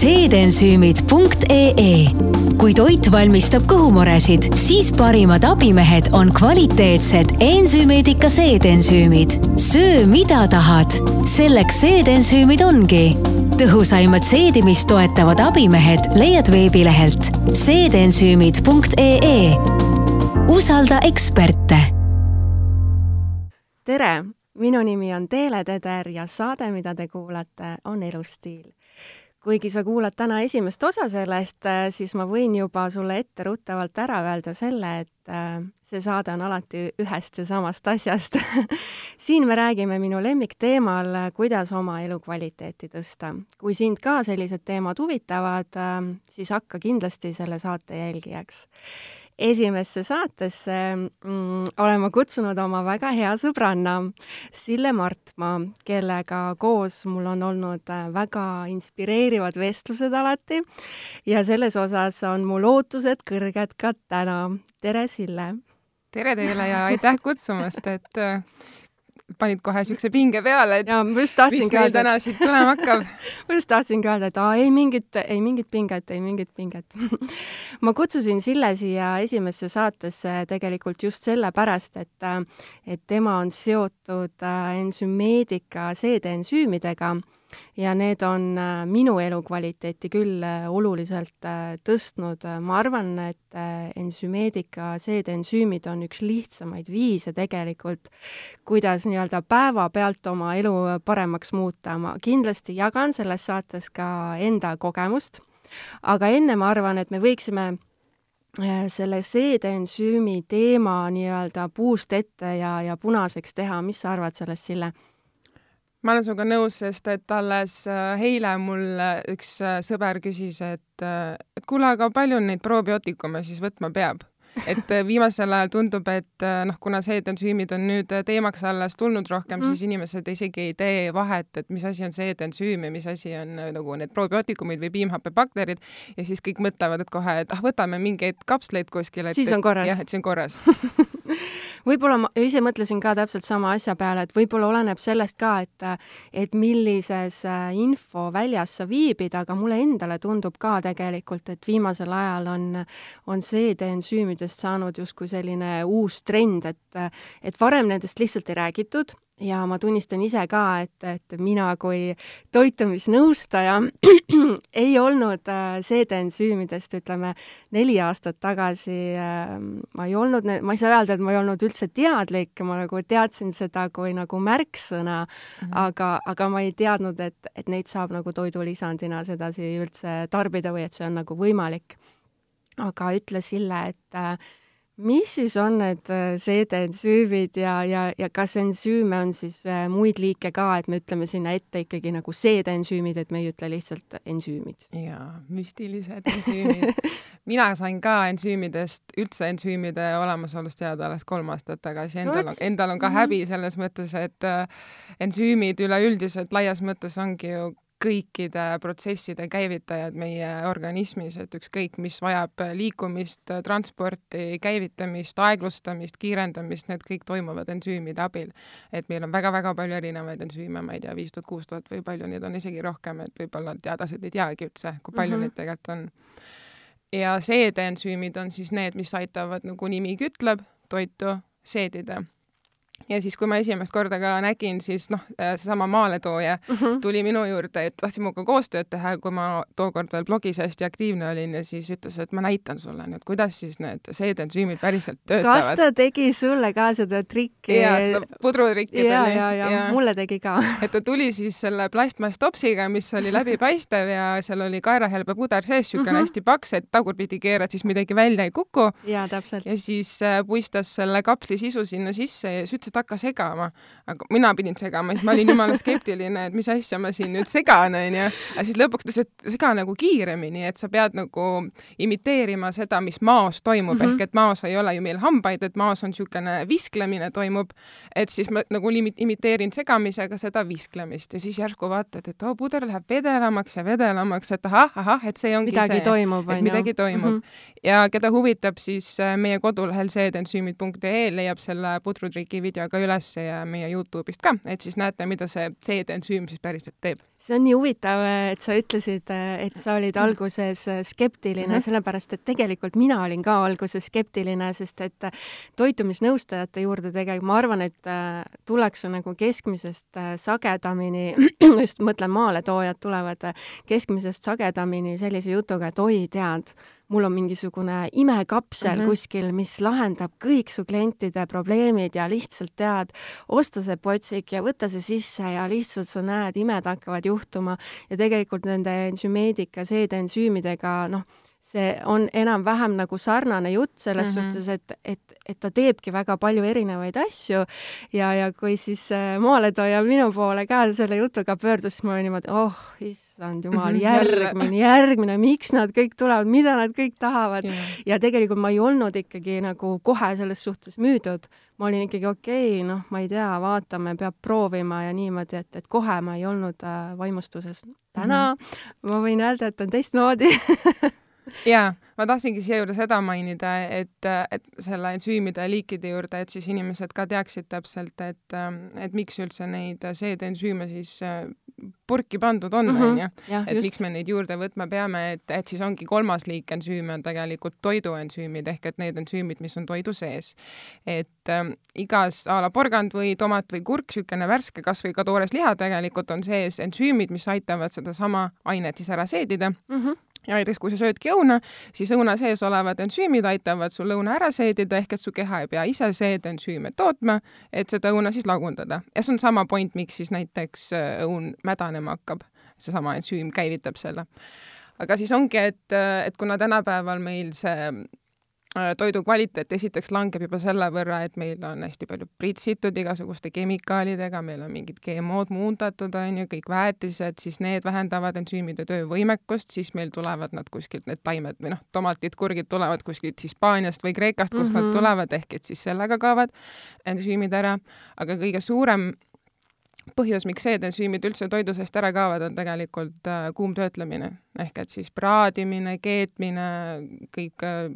seedensüümid.ee kui toit valmistab kõhumuresid, siis parimad abimehed on kvaliteetsed ensüümeedika seedensüümid. söö, mida tahad, selleks seedensüümid ongi. tõhusaimad seedimist toetavad abimehed leiad veebilehelt seedensüümid.ee. usalda eksperte. tere, minu nimi on Teele Teder ja saade, mida te kuulate, on Elustiil kuigi sa kuulad täna esimest osa sellest, äh, siis ma võin juba sulle etteruttavalt ära öelda selle, et äh, see saade on alati ühest ja samast asjast siin me räägime minu lemmikteemal, äh, kuidas oma elukvaliteeti tõsta. kui sind ka sellised teemad huvitavad, siis hakka kindlasti selle saate jälgijaks esimesse saatesse mm, olen ma kutsunud oma väga hea sõbranna Sille Martmaa, kellega koos mul on olnud äh, väga inspireerivad vestlused alati ja selles osas on mul ootused kõrged ka täna. tere, Sille! tere teile ja aitäh kutsumast, et äh, panid kohe siukse pinge peale, et ja, tahtsingi öelda, täna siit tulema hakkab. Ma just tahtsingi öelda, et aa, ei mingit, ei mingit pinget, ei mingit pinget. Ma kutsusin Sille siia esimesse saatesse tegelikult just sellepärast, et, et tema on seotud äh, ensümeedika seedeensüümidega ja need on äh, minu elukvaliteeti küll äh, oluliselt äh, tõstnud. ma arvan, et ensümeedika seedeensüümid on üks lihtsamaid viise tegelikult, kuidas nii-öelda päevapealt oma elu paremaks muuta. ma kindlasti jagan selles saates ka enda kogemust, aga enne ma arvan, et me võiksime selle seedeensüümi teema nii-öelda puust ette ja, ja punaseks teha, mis sa arvad sellest, Sille? Ma olen sinuga nõus, sest et alles äh, eile mul äh, üks äh, sõber küsis, et, et kuule, aga palju neid probiootikume siis võtma peab? Et viimasel ajal tundub, et noh, kuna seedensüümid on nüüd teemaks alles tulnud rohkem mm., siis inimesed isegi ei tee vahet, et mis asi on seedensüüm ja mis asi on nagu need probiootikumid või piimhappebakterid ja siis kõik mõtlevad, et kohe, et ah, võtame mingeid kapsleid kuskil. siis on korras. jah, et siis on korras võib-olla ma ise mõtlesin ka täpselt sama asja peale, et võib-olla oleneb sellest ka, et, et millises äh, infoväljas sa viibid, aga mulle endale tundub ka tegelikult, et viimasel ajal on, on seedeensüümidest saanud justkui selline uus trend, et, et varem nendest lihtsalt ei räägitud ja ma tunnistan ise ka, et, et mina kui toitumisnõustaja ei olnud äh, seedeensüümidest, ütleme, neli aastat tagasi äh, ma ei olnud, ma ei saa öelda, et ma ei olnud üldse teadlik, ma nagu teadsin seda kui nagu märksõna mm, -hmm. aga, aga ma ei teadnud, et, et neid saab nagu toidulisandina sedasi üldse tarbida või et see on nagu võimalik. Aga ütle, Sille, et äh, mis siis on need äh, seedeensüümid ja, ja, ja kas ensüüme on siis äh, muid liike ka, et me ütleme sinna ette ikkagi nagu seedeensüümid, et me ei ütle lihtsalt ensüümid? jaa, müstilised ensüümid mina sain ka ensüümidest, üldse ensüümide olemasolust teada alles kolm aastat tagasi, endal on, endal on ka -hmm. häbi selles mõttes, et ensüümid üleüldiselt laias mõttes ongi ju kõikide protsesside käivitajad meie organismis, et ükskõik, mis vajab liikumist, transporti, käivitamist, aeglustamist, kiirendamist, need kõik toimuvad ensüümide abil. et meil on väga-väga palju erinevaid ensüüme, ma ei tea, viis tuhat, kuus tuhat või palju neid on isegi rohkem, et võib-olla teadlased ei teagi üldse, kui palju mm -hmm. neid tegelikult on. ja seedeensüümid on siis need, mis aitavad, nagu nimi ütleb, toitu seedida ja siis, kui ma esimest korda ka nägin, siis noh, äh, seesama maaletooja mm -hmm. tuli minu juurde, et tahtis minuga koostööd teha, kui ma tookord veel blogis hästi aktiivne olin ja siis ütles, et ma näitan sulle nüüd, kuidas siis need seedensüümid päriselt töötavad. kas ta tegi sulle ka seda trikki? jaa, seda pudrutrikki ja, ja, ja, ja mulle tegi ka et ta tuli siis selle plastmasstopsiga, mis oli läbipaistev ja seal oli kaerahelbe puder sees, niisugune mm -hmm. hästi paks, et tagurpidi keerad, siis midagi välja ei kuku. jaa, täpselt. ja siis äh, puistas selle kapsli sisu sinna sisse ja siis ütles, et hakka segama. aga mina pidin segama, siis ma olin jumala skeptiline, et mis asja ma siin nüüd segan, onju. aga siis lõpuks ta ütles, et sega nagu kiiremini, et sa pead nagu imiteerima seda, mis maos toimub mm, -hmm. ehk et maos ei ole ju meil hambaid, et maos on niisugune visklemine toimub, et siis ma nagu imiteerin segamisega seda visklemist ja siis järsku vaatad, et oo, puder läheb vedelamaks ja vedelamaks, et ahah, ahah, et see ongi midagi see, toimub, et midagi toimub mm. -hmm. ja keda huvitab, siis äh, meie kodulehel seedensüümid.ee leiab selle pudrutriki video video ka üles ja meie Youtube'ist ka, et siis näete, mida see seedensüüm siis päriselt teeb see on nii huvitav, et sa ütlesid, et sa olid alguses skeptiline mm, -hmm. sellepärast et tegelikult mina olin ka alguses skeptiline, sest et toitumisnõustajate juurde tegelikult ma arvan, et äh, tullakse nagu keskmisest äh, sagedamini, just mõtlen maaletoojad tulevad äh, keskmisest sagedamini sellise jutuga, et oi, tead, mul on mingisugune imekapsel mm -hmm. kuskil, mis lahendab kõik su klientide probleemid ja lihtsalt tead, osta see potsik ja võta see sisse ja lihtsalt sa näed, imed hakkavad juhtuma ja tegelikult nende ensümeedika, seedeensüümidega, noh, see on enam-vähem nagu sarnane jutt selles mm -hmm. suhtes, et, et, et ta teebki väga palju erinevaid asju ja, ja kui siis äh, maaletooja minu poole ka selle jutuga pöördus, siis ma olin niimoodi, oh, issand jumal, mhm, järgmine, järgmine, miks nad kõik tulevad, mida nad kõik tahavad yeah. ja tegelikult ma ei olnud ikkagi nagu kohe selles suhtes müüdud. ma olin ikkagi okei okay,, noh, ma ei tea, vaatame, peab proovima ja niimoodi, et, et kohe ma ei olnud äh, vaimustuses. täna mm -hmm. ma võin öelda, et on teistmoodi jaa, ma tahtsingi siia juurde seda mainida, et, et selle ensüümide liikide juurde, et siis inimesed ka teaksid täpselt, et, et miks üldse neid seedensüüme siis äh, purki pandud on, mhm. onju. et just. miks me neid juurde võtma peame, et, et siis ongi kolmas liik ensüüme on tegelikult toiduensüümid ehk et need ensüümid, mis on toidu sees. et ähm, igas a la porgand või tomat või kurk, niisugune värske, kas või ka toores liha tegelikult on sees ensüümid, mis aitavad sedasama ainet siis ära seedida mm. -hmm ja näiteks kui sa söödki õuna, siis õuna sees olevad ensüümid aitavad sul õuna ära seedida, ehk et su keha ei pea ise seedensüüme tootma, et seda õuna siis lagundada. ja see on sama point, miks siis näiteks äh, õun mädanema hakkab, seesama ensüüm käivitab selle. aga siis ongi, et, äh, et kuna tänapäeval meil see toidu kvaliteet esiteks langeb juba selle võrra, et meil on hästi palju pritsitud igasuguste kemikaalidega, meil on mingid GMO-d muundatud, on ju, kõik väetised, siis need vähendavad ensüümide töövõimekust, siis meil tulevad nad kuskilt, need taimed või noh, tomatid, kurgid tulevad kuskilt Hispaaniast või Kreekast, kust mm -hmm. nad mhm. tulevad, ehk et siis sellega kaovad ensüümid ära, aga kõige suurem põhjus, miks seedensüümid üldse toidu seest ära kaovad, on tegelikult äh, kuumtöötlemine ehk et siis praadimine, keetmine, kõik äh,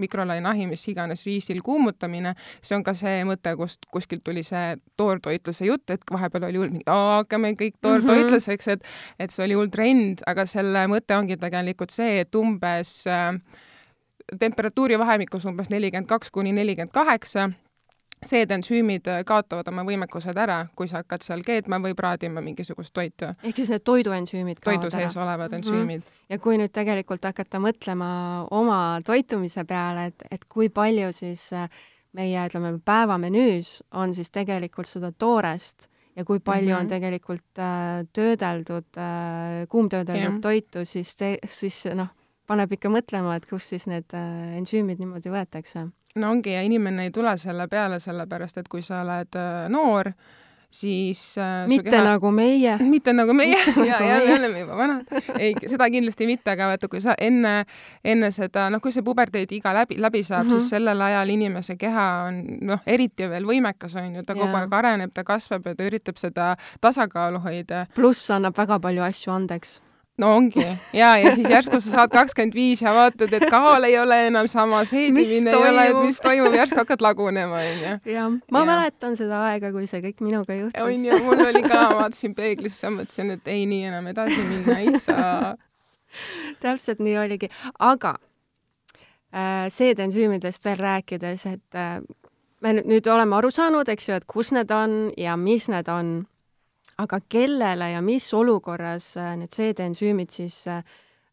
mikrolaineahi, mis iganes viisil kuumutamine, see on ka see mõte, kust kuskilt tuli see toortoitluse jutt, et vahepeal oli hull mingi, hakkame kõik toortoitluseks, mhm. et et see oli hull trend, aga selle mõte ongi tegelikult see, et umbes äh, temperatuuri vahemikus umbes nelikümmend kaks kuni nelikümmend kaheksa seedensüümid äh, kaotavad oma võimekused ära, kui sa hakkad seal keetma või praadima mingisugust toitu. ehk siis need toiduensüümid toidu sees ära. olevad ensüümid mm. -hmm. ja kui nüüd tegelikult hakata mõtlema oma toitumise peale, et, et kui palju siis äh, meie, ütleme, päevamenüüs on siis tegelikult seda toorest ja kui palju mm -hmm. on tegelikult äh, töödeldud äh,, kuumtöödeldud yeah. toitu, siis siis noh, paneb ikka mõtlema, et kust siis need äh, ensüümid niimoodi võetakse no ongi ja inimene ei tule selle peale, sellepärast et kui sa oled äh, noor, siis äh, mitte keha... nagu meie. mitte nagu meie ja, ja me oleme juba vanad. ei, seda kindlasti mitte, aga vaata, kui sa enne, enne seda, noh, kui see puberteediiga läbi, läbi saab mm, -hmm. siis sellel ajal inimese keha on noh, eriti veel võimekas, on ju, ta kogu aeg areneb, ta kasvab ja ta üritab seda tasakaalu hoida. pluss annab väga palju asju andeks no ongi ja, ja siis järsku sa saad kakskümmend viis ja vaatad, et kaal ei ole enam sama, seedimine ei ole, et mis toimub, järsku hakkad lagunema, onju. jah, ma ja. mäletan seda aega, kui see kõik minuga juhtus. onju, mul oli ka, vaatasin peeglisse, mõtlesin, et ei, nii enam edasi minna ei saa. täpselt nii oligi, aga äh, seedensüümidest veel rääkides, et äh, me nüüd oleme aru saanud, eks ju, et kus need on ja mis need on aga kellele ja mis olukorras äh, need seedeensüümid siis äh,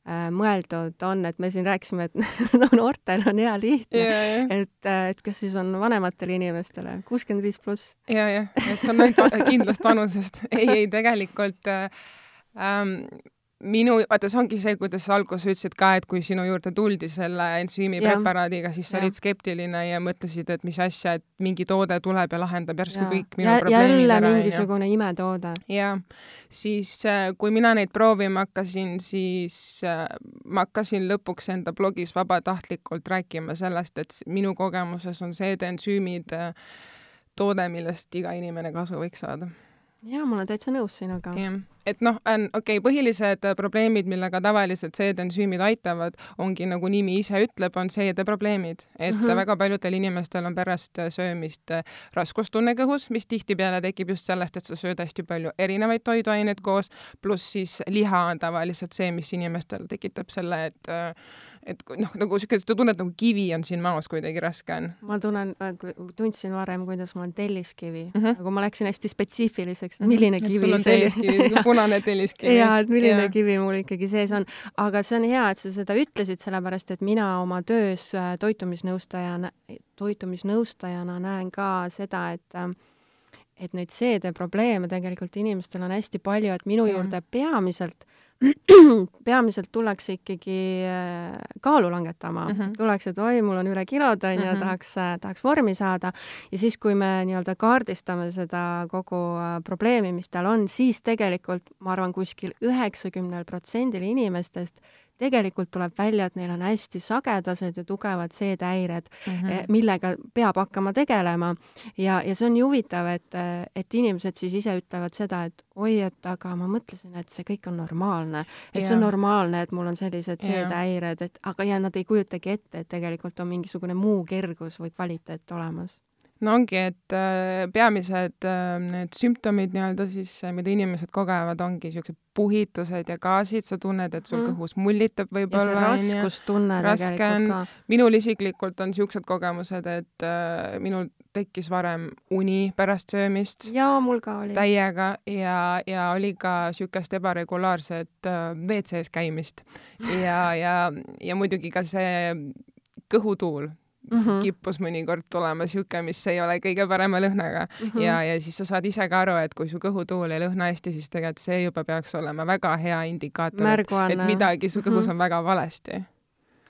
äh, mõeldud on, et me siin rääkisime, et no noortel on hea lihtne yeah,, yeah. et, et kas siis on vanematele inimestele kuuskümmend viis pluss? ja, jah, et see on ainult kindlast vanusest ei, ei tegelikult äh, ähm, minu, vaata, see ongi see, kuidas sa alguses ütlesid ka, et kui sinu juurde tuldi selle ensüümi preparaadiga, siis sa ja. olid skeptiline ja mõtlesid, et mis asja, et mingi toode tuleb ja lahendab järsku ja. kõik minu ja, probleemid jälle ära. mingisugune imetoode. jah, siis äh, kui mina neid proovima hakkasin, siis äh, ma hakkasin lõpuks enda blogis vabatahtlikult rääkima sellest, et minu kogemuses on seedeensüümid äh, toode, millest iga inimene kasu võiks saada jaa, ma olen täitsa nõus sinuga. jah, et noh, on okei okay,, põhilised probleemid, millega tavaliselt seedensüümid aitavad, ongi nagu nimi ise ütleb, on seedeprobleemid. et mm -hmm. väga paljudel inimestel on pärast söömist raskustunne kõhus, mis tihtipeale tekib just sellest, et sa sööd hästi palju erinevaid toiduaineid koos, pluss siis liha on tavaliselt see, mis inimestel tekitab selle, et et noh, nagu niisugune, sa tunned nagu kivi on siin maos kuidagi raske on. ma tunnen, tundsin varem, kuidas mul on telliskivi mm, -hmm. aga ma läksin hästi spetsiifiliseks, mhm. milline kivi on see telliskivi, punane telliskivi. jaa, et milline ja. kivi mul ikkagi sees on. aga see on hea, et sa seda ütlesid, sellepärast et mina oma töös äh, toitumisnõustajana, toitumisnõustajana näen ka seda, et äh, et neid seedeprobleeme tegelikult inimestel on hästi palju, et minu juurde peamiselt peamiselt tullakse ikkagi äh, kaalu langetama mm, -hmm. tullakse, et oi, mul on üle kilod, on ju -hmm., tahaks, äh, tahaks vormi saada ja siis, kui me nii-öelda kaardistame seda kogu äh, probleemi, mis tal on, siis tegelikult ma arvan, kuskil üheksakümnel protsendil inimestest tegelikult tuleb välja, et neil on hästi sagedased ja tugevad seedehäired mm, -hmm. millega peab hakkama tegelema. ja, ja see on ju huvitav, et, et inimesed siis ise ütlevad seda, et oi, et aga ma mõtlesin, et see kõik on normaalne, et ja. see on normaalne, et mul on sellised seedehäired, et aga ja nad ei kujutagi ette, et tegelikult on mingisugune muu kergus või kvaliteet olemas no ongi, et äh, peamised äh, need sümptomid nii-öelda siis, äh, mida inimesed kogevad, ongi niisugused puhitused ja gaasid, sa tunned, et sul mm. kõhus mullitab võib-olla. raskustunne tegelikult ka. minul isiklikult on niisugused kogemused, et äh, minul tekkis varem uni pärast söömist. jaa, mul ka oli. täiega ja, ja oli ka niisugust ebaregulaarset äh, WC-s käimist ja, ja, ja muidugi ka see kõhutuul mm -hmm. kippus mõnikord tulema sihuke, mis ei ole kõige parema lõhnaga mm. -hmm. ja, ja siis sa saad ise ka aru, et kui su kõhutuul ei lõhna hästi, siis tegelikult see juba peaks olema väga hea indikaator, et, et midagi su kõhus mm -hmm. on väga valesti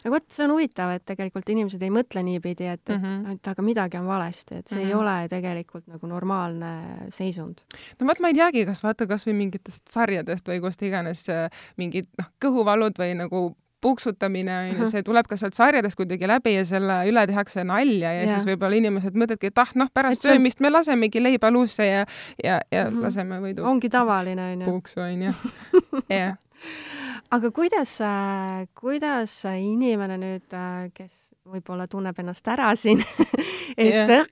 aga vot, see on huvitav, et tegelikult inimesed ei mõtle niipidi, et, et mm, -hmm. et aga midagi on valesti, et see mm -hmm. ei mhm. ole tegelikult nagu normaalne seisund. no vot, ma ei teagi, kas vaata kasvõi mingitest sarjadest või kust iganes äh, mingid noh, kõhuvalud või nagu puuksutamine on ju, see tuleb ka sealt sarjadest kuidagi läbi ja selle üle tehakse nalja ja, ja. siis võib-olla inimesed mõtledki, et ah, noh, pärast et söömist me lasemegi leiba luusse ja, ja, ja mm -hmm. laseme võidu. ongi tavaline, on ju. puuksu, on ju. jah. aga kuidas, kuidas inimene nüüd, kes võib-olla tunneb ennast ära siin et yeah.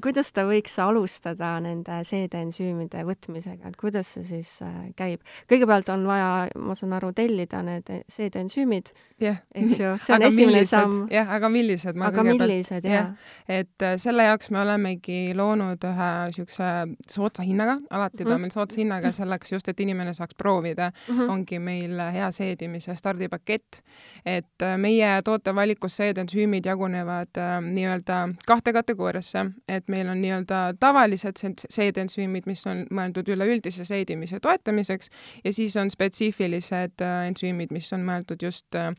kuidas ta võiks alustada nende seedeensüümide võtmisega, et kuidas see siis äh, käib? kõigepealt on vaja, ma saan aru, tellida need seedeensüümid yeah., eks ju, see on esimene samm. jah, aga millised? aga millised, jah ja.. et äh, selle jaoks me olemegi loonud ühe niisuguse soodsa hinnaga, alati ta on mm -hmm. meil soodsa hinnaga selleks just, et inimene saaks proovida mm, -hmm. ongi meil hea seedimise stardipakett. et äh, meie tootevalikus seedensüümid süsteemid jagunevad äh, nii-öelda kahte kategooriasse, et meil on nii-öelda tavalised seedensüümid, mis on mõeldud üleüldise seedimise toetamiseks ja siis on spetsiifilised äh, ensüümid, mis on mõeldud just äh,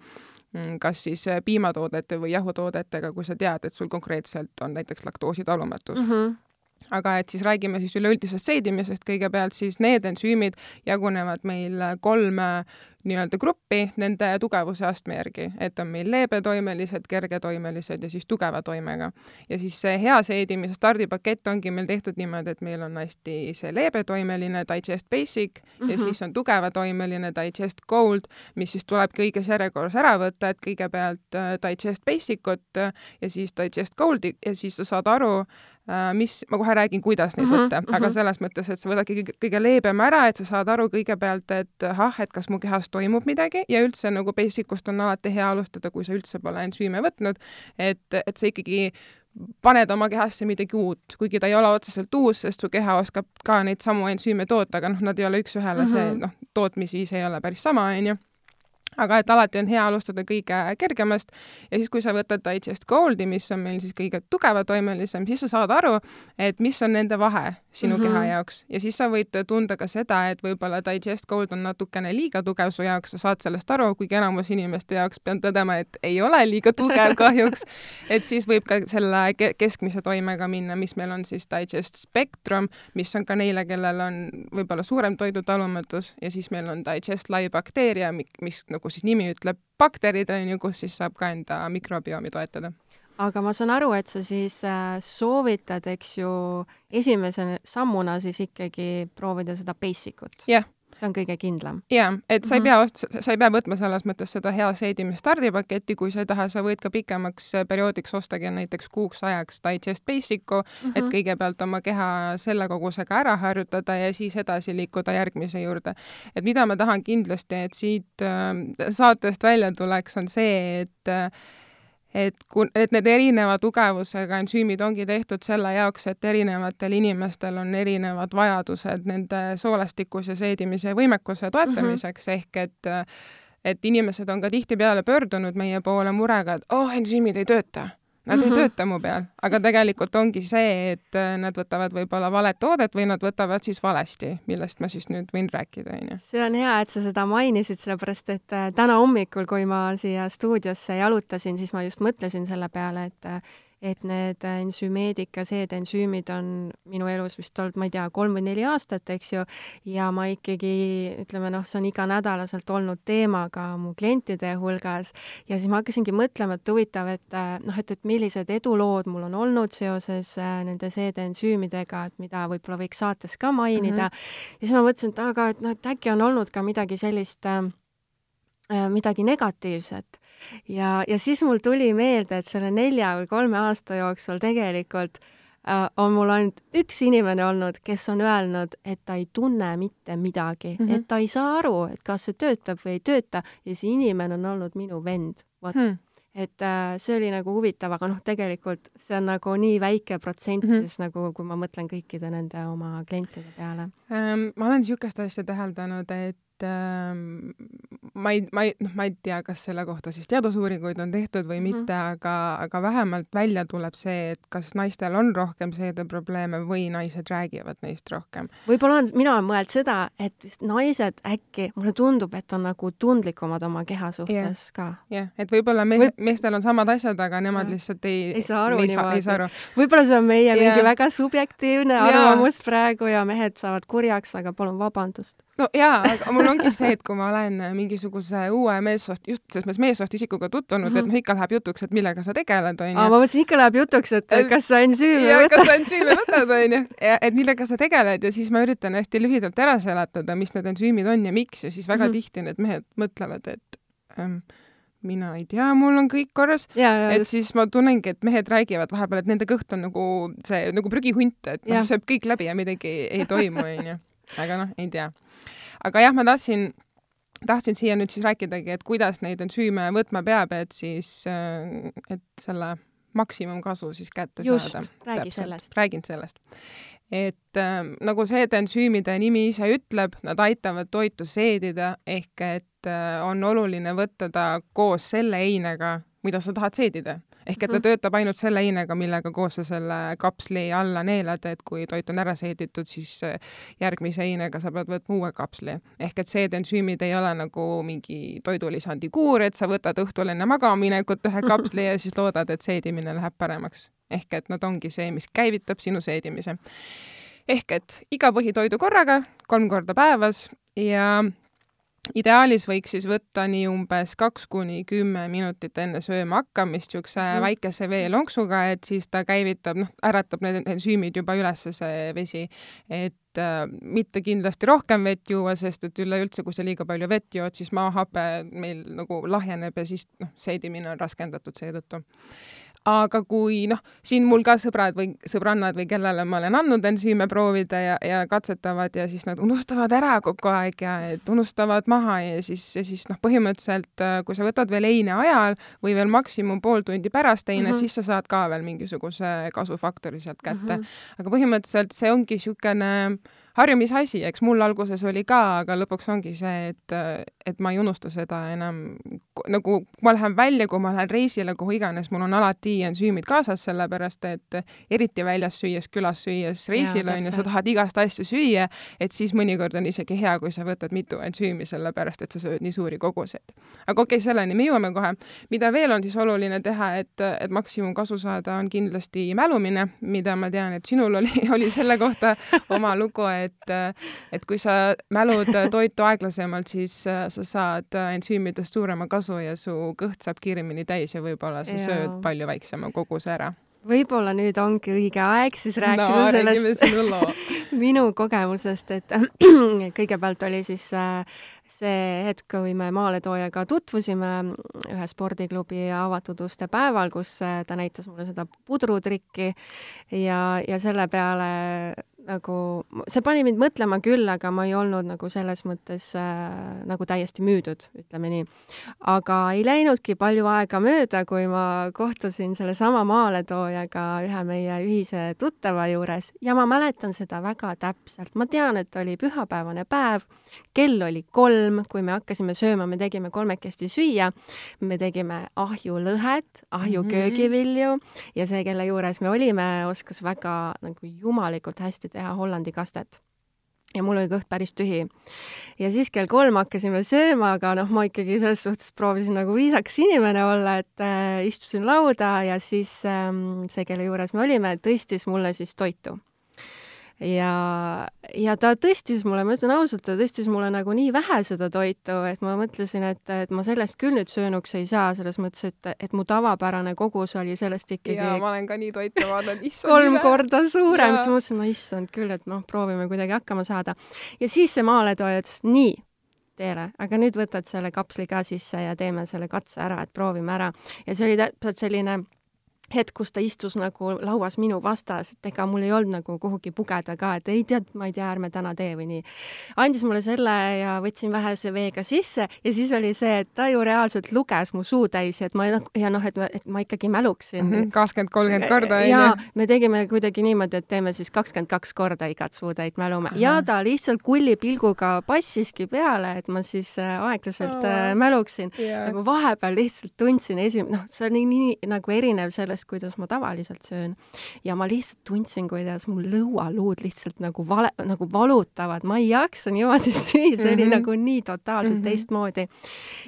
mm, kas siis äh, piimatoodete või jahutoodetega, kui sa tead, et sul konkreetselt on näiteks laktoositalumatus mm. -hmm aga et siis räägime siis üleüldisest seedimisest kõigepealt, siis need ensüümid jagunevad meil kolme nii-öelda gruppi nende tugevuse astme järgi, et on meil leebetoimelised, kergetoimelised ja siis tugeva toimega. ja siis see hea seedimise stardipakett ongi meil tehtud niimoodi, et meil on hästi see leebetoimeline Digest Basic mm -hmm. ja mhm. siis on tugevatoimeline Digest Gold, mis siis tulebki õiges järjekorras ära võtta, et kõigepealt äh, Digest Basic ut ja siis Digest Goldi ja siis sa saad aru, mis, ma kohe räägin, kuidas neid -hmm, võtta mm, -hmm. aga mhm. selles mõttes, et sa võtadki kõige, kõige leebema ära, et sa saad aru kõigepealt, et ahah, et kas mu kehas toimub midagi ja üldse nagu basic ust on alati hea alustada, kui sa üldse pole ensüüme võtnud, et, et sa ikkagi paned oma kehasse midagi uut, kuigi ta ei ole otseselt uus, sest su keha oskab ka neid samu ensüüme toota, aga noh, nad ei ole üks-ühele mm, -hmm. see noh, tootmisviis ei ole päris sama, onju aga et alati on hea alustada kõige kergemast. Ja siis, kui sa võtad Digest Goldi, mis on meil siis kõige tugevatoimelisem, siis sa saad aru, et mis on nende vahe sinu mm -hmm. keha jaoks. Ja siis sa võid tunda ka seda, et võib-olla Digest Gold on natukene liiga tugev su jaoks, sa saad sellest aru, kuigi enamus inimeste jaoks pean tõdema, et ei ole liiga tugev kahjuks. Et siis võib ka selle keskmise toimega minna, mis meil on siis Digest Spectrum, mis on ka neile, kellel on võib-olla suurem toidutalumatus ja siis meil on Digest Live Bacteria, mis nagu siis nimi ütleb, bakterid on ju, kus siis saab ka enda mikrobiomi toetada aga ma saan aru, et sa siis äh, soovitad, eks ju, esimese sammuna siis ikkagi proovida seda basic ut. jah yeah see on kõige kindlam. jaa, et sa ei mhm. pea ost-, sa ei pea võtma selles mõttes seda hea seedimise stardipaketti, kui sa ei taha, sa võid ka pikemaks perioodiks ostagi näiteks kuuks ajaks Digest Basic'u mm, -hmm. et mhm. kõigepealt oma keha selle kogusega ära harjutada ja siis edasi liikuda järgmise juurde. et mida ma tahan kindlasti, et siit äh, saatest välja tuleks, on see, et äh, et kun-, et need erineva tugevusega ensüümid ongi tehtud selle jaoks, et erinevatel inimestel on erinevad vajadused nende soolestikuse seedimise võimekuse toetamiseks mm, -hmm. ehk et et inimesed on ka tihtipeale pöördunud meie poole murega, et oh, ensüümid ei tööta Nad mm -hmm. ei mhm. tööta mu peal, aga tegelikult ongi see, et äh, nad võtavad võib-olla valet toodet või nad võtavad siis valesti, millest ma siis nüüd võin rääkida, onju. see on hea, et sa seda mainisid, sellepärast et äh, täna hommikul, kui ma siia stuudiosse jalutasin, siis ma just mõtlesin selle peale, et äh, et need ensümeedika, seedensüümid on minu elus vist olnud, ma ei tea, kolm või neli aastat, eks ju, ja ma ikkagi, ütleme noh, see on iganädalaselt olnud teema ka mu klientide hulgas ja siis ma hakkasingi mõtlema, et huvitav, et noh, et, et millised edulood mul on olnud seoses äh, nende seedensüümidega, et mida võib-olla võiks saates ka mainida mm. -hmm. ja siis ma mõtlesin, et aga, et noh, et äkki on olnud ka midagi sellist äh, äh midagi negatiivset ja, ja siis mul tuli meelde, et selle nelja või kolme aasta jooksul tegelikult äh, on mul ainult üks inimene olnud, kes on öelnud, et ta ei tunne mitte midagi mm, -hmm. et ta ei saa aru, et kas see töötab või ei tööta ja see inimene on olnud minu vend, vot hmm et äh, see oli nagu huvitav, aga noh, tegelikult see on nagu nii väike protsent mm -hmm. siis nagu, kui ma mõtlen kõikide nende oma klientide peale ähm,. ma olen niisugust asja täheldanud, et ähm, ma ei, ma ei, noh, ma ei tea, kas selle kohta siis teadusuuringuid on tehtud või mm -hmm. mitte, aga, aga vähemalt välja tuleb see, et kas naistel on rohkem seedeprobleeme või naised räägivad neist rohkem. võib-olla on, mina olen mõelnud seda, et naised äkki, mulle tundub, et on nagu tundlikumad oma keha suhtes yeah. ka. jah yeah., et võib-olla me Võib... meestel on samad asjad, aga nemad yeah. lihtsalt ei ei saa aru niimoodi. võib-olla see on meie yeah. mingi väga subjektiivne arvamus praegu ja mehed saavad kurjaks, aga palun vabandust no jaa, aga mul ongi see, et kui ma olen mingisuguse uue meessoost, just selles meessoost isikuga tutvunud mm, -hmm. et mhm. noh, ikka läheb jutuks, et millega sa tegeled, onju. ma mõtlesin, ikka läheb jutuks, et kas sa ensüüme võtad. kas sa ensüüme võtad, onju. et millega sa tegeled ja siis ma üritan hästi lühidalt ära seletada, mis need ensüümid on ja miks ja siis väga mm -hmm. tihti need mehed mõtlevad, et ähm, mina ei tea, mul on kõik korras. et just. siis ma tunnengi, et mehed räägivad vahepeal, et nende kõht on nagu see nagu prügihunt, et noh, sööb kõik läbi ja midagi ei toimu, onju. Aga noh, ei tea aga jah, ma tahtsin, tahtsin siia nüüd siis rääkidagi, et kuidas neid ensüüme võtma peab, et siis, äh, et selle maksimumkasu siis kätte Just, saada. räägi sellest. räägin sellest. et äh, nagu seedensüümide nimi ise ütleb, nad aitavad toitu seedida, ehk et äh, on oluline võtta ta koos selle einega, mida sa tahad seedida ehk et ta mhm. töötab ainult selle einega, millega koos sa selle kapsli alla neelad, et kui toit on ära seeditud, siis äh, järgmise einega sa pead võtma uue kapsli. ehk et seedensüümid ei ole nagu mingi toidulisandi kuur, et sa võtad õhtul enne magamaminekut ühe kapsli ja siis loodad, et seedimine läheb paremaks. ehk et nad ongi see, mis käivitab sinu seedimise. ehk et iga põhitoidu korraga, kolm korda päevas ja ideaalis võiks siis võtta nii umbes kaks kuni kümme minutit enne sööma hakkamist niisuguse mm. väikese veelonksuga, et siis ta käivitab, noh, äratab need ensüümid juba üles, see vesi. et äh, mitte kindlasti rohkem vett juua, sest et üleüldse, kui sa liiga palju vett jood, siis maahape meil nagu lahjeneb ja siis noh, seedimine on raskendatud seetõttu aga kui noh, siin mul ka sõbrad või sõbrannad või kellele ma olen andnud ensüüme proovida ja, ja katsetavad ja siis nad unustavad ära kogu aeg ja et unustavad maha ja siis, ja siis noh, põhimõtteliselt äh, kui sa võtad veel eine ajal või veel maksimum pool tundi pärast einet mm, -hmm. siis sa saad ka veel mingisuguse kasufaktori sealt kätte mm. -hmm. aga põhimõtteliselt see ongi niisugune harjumise asi, eks mul alguses oli ka, aga lõpuks ongi see, et, et ma ei unusta seda enam, nagu ma lähen välja, kui ma lähen reisile, kuhu iganes, mul on alati ensüümid kaasas, sellepärast et eriti väljas süües, külas süües, reisil on ju, sa tahad igast asju süüa, et siis mõnikord on isegi hea, kui sa võtad mitu ensüümi, sellepärast et sa sööd nii suuri koguseid. aga okei okay,, selleni me jõuame kohe. mida veel on siis oluline teha, et, et maksimumkasu saada, on kindlasti mälumine, mida ma tean, et sinul oli, oli selle kohta oma lugu, et, et kui sa mälud toitu aeglasemalt, siis äh, sa saad ensüümidest suurema kasu ja su kõht saab kiiremini täis ja võib-olla sa ja. sööd palju väiksema koguse ära võib-olla nüüd ongi õige aeg siis rääkida no, sellest minu kogemusest, et kõigepealt oli siis äh, see hetk, kui me maaletoojaga tutvusime ühe spordiklubi avatud uste päeval, kus äh, ta näitas mulle seda pudrutrikki ja, ja selle peale nagu, see pani mind mõtlema küll, aga ma ei olnud nagu selles mõttes äh, nagu täiesti müüdud, ütleme nii. aga ei läinudki palju aega mööda, kui ma kohtusin sellesama maaletoojaga ühe meie ühise tuttava juures ja ma mäletan seda väga täpselt. ma tean, et oli pühapäevane päev, kell oli kolm, kui me hakkasime sööma, me tegime kolmekesti süüa. me tegime ahjulõhet, ahjuköögivilju mm -hmm. ja see, kelle juures me olime, oskas väga nagu jumalikult hästi teha Hollandi kastet ja mul oli kõht päris tühi. ja siis kell kolm hakkasime sööma, aga noh, ma ikkagi selles suhtes proovisin nagu viisakas inimene olla, et äh, istusin lauda ja siis ähm, see, kelle juures me olime, tõstis mulle siis toitu ja, ja ta tõstis mulle, ma ütlen ausalt, ta tõstis mulle nagu nii vähe seda toitu, et ma mõtlesin, et, et ma sellest küll nüüd söönuks ei saa, selles mõttes, et, et mu tavapärane kogus oli sellest ikkagi jaa, ma olen ka nii toite vaadanud, issand kolm üle. korda suurem, siis ma mõtlesin, no issand küll, et noh, proovime kuidagi hakkama saada. ja siis see maaletooja ütles, nii, Teele, aga nüüd võtad selle kapsli ka sisse ja teeme selle katse ära, et proovime ära. ja see oli täpselt selline hetk, kus ta istus nagu lauas minu vastas, et ega mul ei olnud nagu kuhugi pugeda ka, et ei tead, ma ei tea, ärme täna tee või nii. andis mulle selle ja võtsin vähese veega sisse ja siis oli see, et ta ju reaalselt luges mu suu täis ja et ma nagu ja noh, et, et ma ikkagi mäluksin. Mhm, kakskümmend, kolmkümmend korda onju. ja me tegime kuidagi niimoodi, et teeme siis kakskümmend kaks korda igat suutäit mälume ja ta lihtsalt kulli pilguga passiski peale, et ma siis äh, aeglaselt oh. mäluksin yeah. ja ma vahepeal lihtsalt tundsin esim-, noh, see oli nii nagu erinev sellest, sellest, kuidas ma tavaliselt söön. ja ma lihtsalt tundsin, kuidas mu lõualuud lihtsalt nagu vale, nagu valutavad, ma ei jaksa niimoodi süüa, see oli mm -hmm. nagu nii totaalselt mm -hmm. teistmoodi.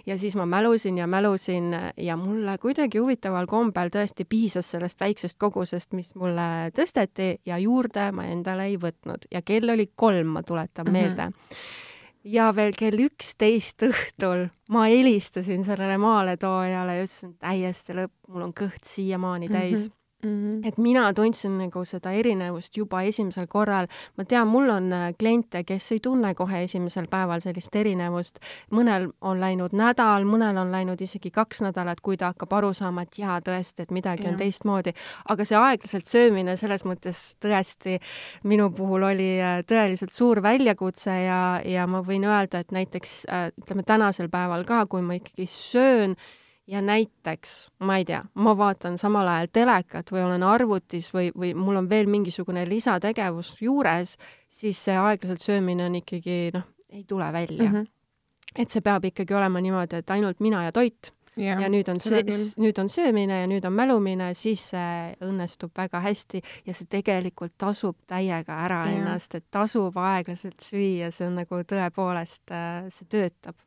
ja siis ma mälusin ja mälusin ja mulle kuidagi huvitaval kombel tõesti piisas sellest väiksest kogusest, mis mulle tõsteti ja juurde ma endale ei võtnud ja kell oli kolm, ma tuletan mm -hmm. meelde ja veel kell üksteist õhtul ma helistasin sellele maaletoojale ja ütlesin täiesti lõpp, mul on kõht siiamaani täis mm. -hmm Mm -hmm. et mina tundsin nagu seda erinevust juba esimesel korral. ma tean, mul on äh, kliente, kes ei tunne kohe esimesel päeval sellist erinevust. mõnel on läinud nädal, mõnel on läinud isegi kaks nädalat, kui ta hakkab aru saama, et jaa, tõesti, et midagi ja. on teistmoodi. aga see aeglaselt söömine selles mõttes tõesti minu puhul oli äh, tõeliselt suur väljakutse ja, ja ma võin öelda, et näiteks äh, ütleme tänasel päeval ka, kui ma ikkagi söön, ja näiteks, ma ei tea, ma vaatan samal ajal telekat või olen arvutis või, või mul on veel mingisugune lisategevus juures, siis see aeglaselt söömine on ikkagi noh, ei tule välja mm. -hmm. et see peab ikkagi olema niimoodi, et ainult mina ja toit ja, ja nüüd on see, nüüd on söömine ja nüüd on mälumine, siis see õnnestub väga hästi ja see tegelikult tasub täiega ära ja. ennast, et tasub aeglaselt süüa, see on nagu tõepoolest, äh, see töötab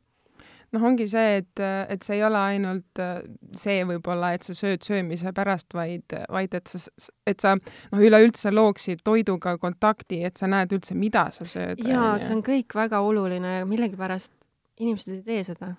noh, ongi see, et, et see ei ole ainult äh, see võib-olla, et sa sööd söömise pärast, vaid, vaid et sa, et sa noh, üleüldse looksid toiduga kontakti, et sa näed üldse, mida sa sööd. jaa, see on kõik väga oluline ja millegipärast inimesed ei tee seda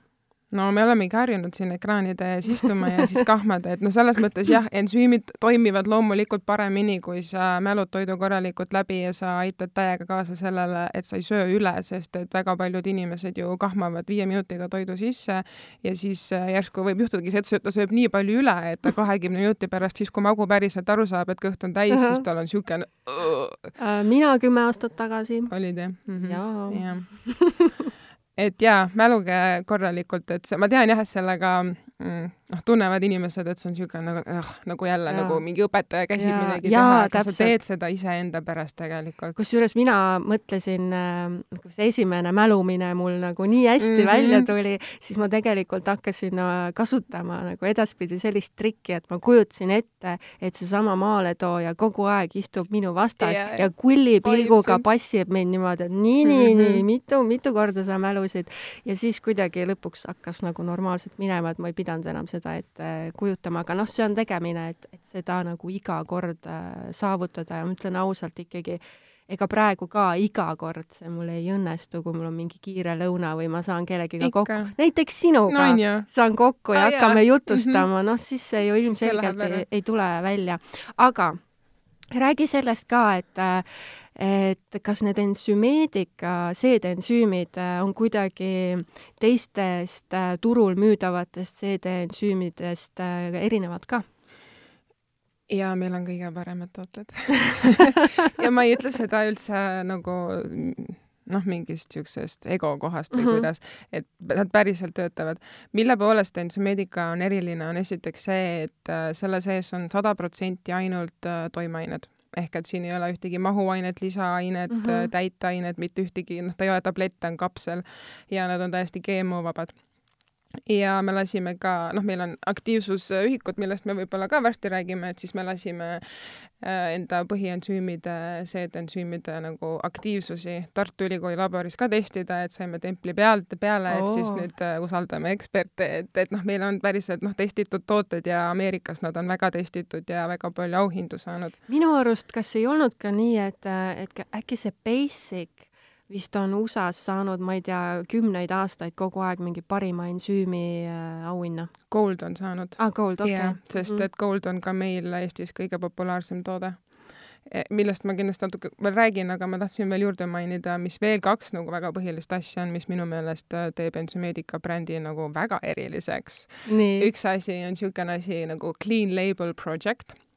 no me olemegi harjunud siin ekraanide ees istuma ja siis kahmada, et no selles mõttes jah, ensüümid toimivad loomulikult paremini, kui sa mälud toidu korralikult läbi ja sa aitad täiega kaasa sellele, et sa ei söö üle, sest et väga paljud inimesed ju kahmavad viie minutiga toidu sisse ja siis äh, järsku võib juhtudagi see, et ta sööb nii palju üle, et ta kahekümne minuti pärast, siis kui magu päriselt aru saab, et kõht on täis uh, -huh. siis tal on niisugune uh, mina kümme aastat tagasi. olid jah mm? -hmm. jaa ja. et jaa, mäluge korralikult, et see, ma tean jah, et sellega mm, noh, tunnevad inimesed, et see on niisugune nagu äh,, nagu jälle ja. nagu mingi õpetaja käsib ja. midagi ja, teha, aga sa teed seda iseenda pärast tegelikult. kusjuures mina mõtlesin kui see esimene mälumine mul nagu nii hästi mm -hmm. välja tuli, siis ma tegelikult hakkasin äh, kasutama nagu edaspidi sellist trikki, et ma kujutasin ette, et seesama maaletooja kogu aeg istub minu vastas ja, ja kulli pilguga passib mind niimoodi, et nii, nii mm, -hmm. nii, mitu, mitu korda sa mälusid ja siis kuidagi lõpuks hakkas nagu normaalselt minema, et ma ei pidanud enam seda ette kujutama, aga noh, see on tegemine, et, et seda nagu iga kord äh, saavutada ja ma ütlen ausalt ikkagi, ega praegu ka iga kord see mul ei õnnestu, kui mul on mingi kiire lõuna või ma saan kellegiga kokku, näiteks sinuga no, saan kokku ja ah, hakkame jah. jutustama mm, -hmm. noh siis see ju ilmselgelt ei, ei tule välja. aga räägi sellest ka, et et kas need ensümeetika seedeensüümid on kuidagi teistest turul müüdavatest seedeensüümidest erinevad ka? ja meil on kõige paremad tooted ja ma ei ütle seda üldse nagu noh, mingist niisugusest ego kohast või mm -hmm. kuidas, et nad päriselt töötavad. mille poolest ensümeedika on eriline, on esiteks see, et äh, selle sees on sada protsenti ainult äh, toimeained ehk et siin ei ole ühtegi mahuainet, lisaainet mm, -hmm. täitainet, mitte ühtegi, noh, ta ei ole tablett, ta on kapsel ja nad on täiesti GMO-vabad ja me lasime ka, noh, meil on aktiivsusühikud, millest me võib-olla ka varsti räägime, et siis me lasime äh, enda põhiensüümide, seedensüümide nagu aktiivsusi Tartu Ülikooli laboris ka testida, et saime templi pealt peale, et oh. siis nüüd äh, usaldame eksperte, et, et noh, meil on päriselt noh, testitud tooted ja Ameerikas nad on väga testitud ja väga palju auhindu saanud. minu arust, kas ei olnud ka nii, et, et äkki see Basic vist on USA-s saanud, ma ei tea, kümneid aastaid kogu aeg mingi parima ensüümi äh, auhinna. Gold on saanud. aa, ah, Gold, okei okay.. sest mm -hmm. et Gold on ka meil Eestis kõige populaarsem toode e, millest ma kindlasti natuke veel räägin, aga ma tahtsin veel juurde mainida, mis veel kaks nagu väga põhilist asja on, mis minu meelest äh, teeb Ensümeedika brändi nagu väga eriliseks. üks asi on niisugune asi nagu Clean Label Project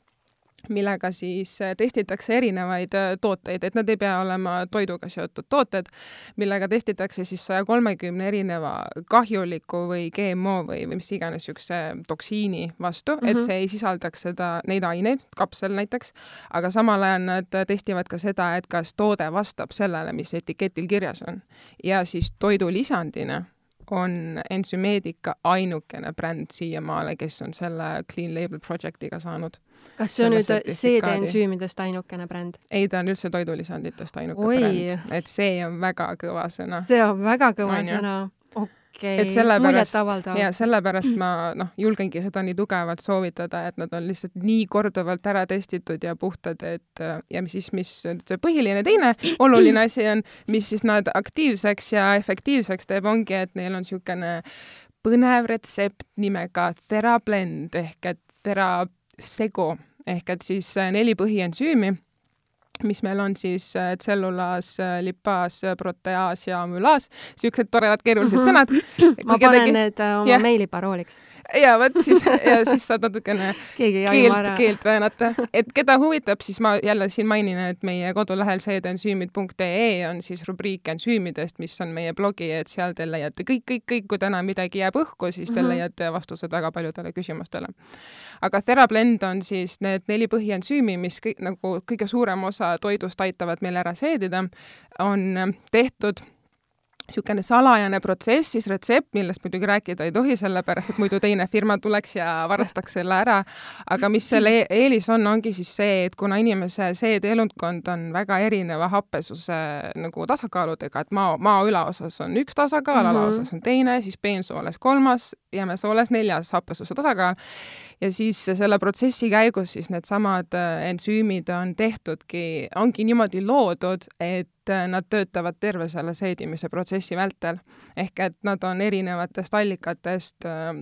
millega siis äh, testitakse erinevaid äh, tooteid, et nad ei pea olema toiduga seotud tooted, millega testitakse siis saja kolmekümne erineva kahjuliku või GMO või, või mis iganes niisuguse toksiini vastu mm, -hmm. et mhm. see ei sisaldaks seda, neid aineid, kapsel näiteks, aga samal ajal nad testivad ka seda, et kas toode vastab sellele, mis etiketil kirjas on. ja siis toidulisandina on Ensümeedika ainukene bränd siiamaale, kes on selle Clean Label Projectiga saanud kas see on nüüd seedeensüümidest ainukene bränd? ei, ta on üldse toidulisanditest ainuke Oi. bränd, et see on väga kõva sõna. see on väga kõva on sõna okei okay., muljetavaldav. ja sellepärast ma noh, julgengi seda nii tugevalt soovitada, et nad on lihtsalt nii korduvalt ära testitud ja puhtad, et ja mis siis, mis see põhiline teine oluline asi on, mis siis nad aktiivseks ja efektiivseks teeb, ongi, et neil on niisugune põnev retsept nimega TheraBlend ehk et Thera segu ehk et siis äh, neli põhiensüümi, mis meil on siis äh, tsellulaas, äh, lipaas, proteaas ja amülaas, niisugused toredad keerulised -hmm. sõnad. ma panen kedagi... need oma yeah. meiliparooliks ja vot siis, ja siis saad natukene keelt, keelt väänata. et keda huvitab, siis ma jälle siin mainin, et meie kodulehel seedensüümid.ee on siis rubriik ensüümidest, mis on meie blogi, et seal te leiate kõik, kõik, kõik, kui täna midagi jääb õhku, siis te mm -hmm. leiate vastused väga paljudele küsimustele. aga TheraBlend on siis need neli põhiensüümi, mis kõik nagu kõige suurem osa toidust aitavad meil ära seedida, on tehtud niisugune salajane protsess, siis retsept, millest muidugi rääkida ei tohi, sellepärast et muidu teine firma tuleks ja varastaks selle ära. aga mis selle e-, eelis on, ongi siis see, et kuna inimese seedeelundkond on väga erineva happesuse nagu tasakaaludega, et maa, maa ülaosas on üks tasakaal mm, -hmm. alaosas on teine, siis peensooles kolmas, jämesooles neljas happesuse tasakaal ja siis selle protsessi käigus siis needsamad äh, ensüümid on tehtudki, ongi niimoodi loodud, et äh, nad töötavad terve selle seedimise protsessi vältel. ehk et nad on erinevatest allikatest äh,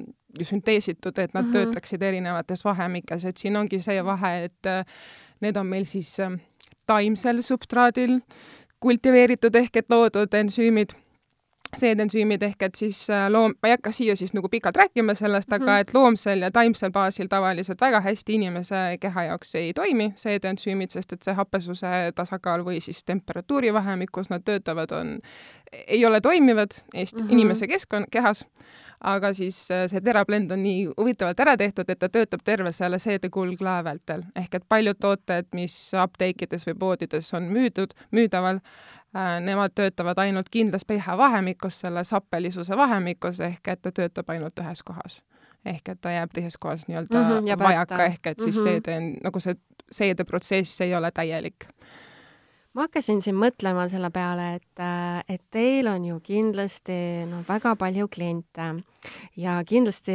sünteesitud, et nad mm -hmm. töötaksid erinevates vahemikes, et siin ongi see vahe, et need on meil siis taimsel substraadil kultiveeritud ehk et loodud ensüümid seedensüümid ehk et siis äh, loom, ma ei hakka siia siis nagu pikalt rääkima sellest, aga mm -hmm. et loomsel ja taimsel baasil tavaliselt väga hästi inimese keha jaoks ei toimi seedensüümid, sest et see happesuse tasakaal või siis temperatuuri vahemikus nad töötavad, on, ei ole toimivad Eesti mm -hmm. inimese keskkon-, kehas aga siis äh, see terablend on nii huvitavalt ära tehtud, et ta töötab terve selle seedekuldlae vältel. ehk et paljud tooted, mis apteekides või poodides on müüdud, müüdaval, nemad töötavad ainult kindlas pH-vahemikus, selles happelisuse vahemikus, ehk et ta töötab ainult ühes kohas. ehk et ta jääb teises kohas nii-öelda mm -hmm, vajaka, ehk et siis mm -hmm. seede, nagu see seedeprotsess ei ole täielik ma hakkasin siin mõtlema selle peale, et, äh, et teil on ju kindlasti no väga palju kliente ja kindlasti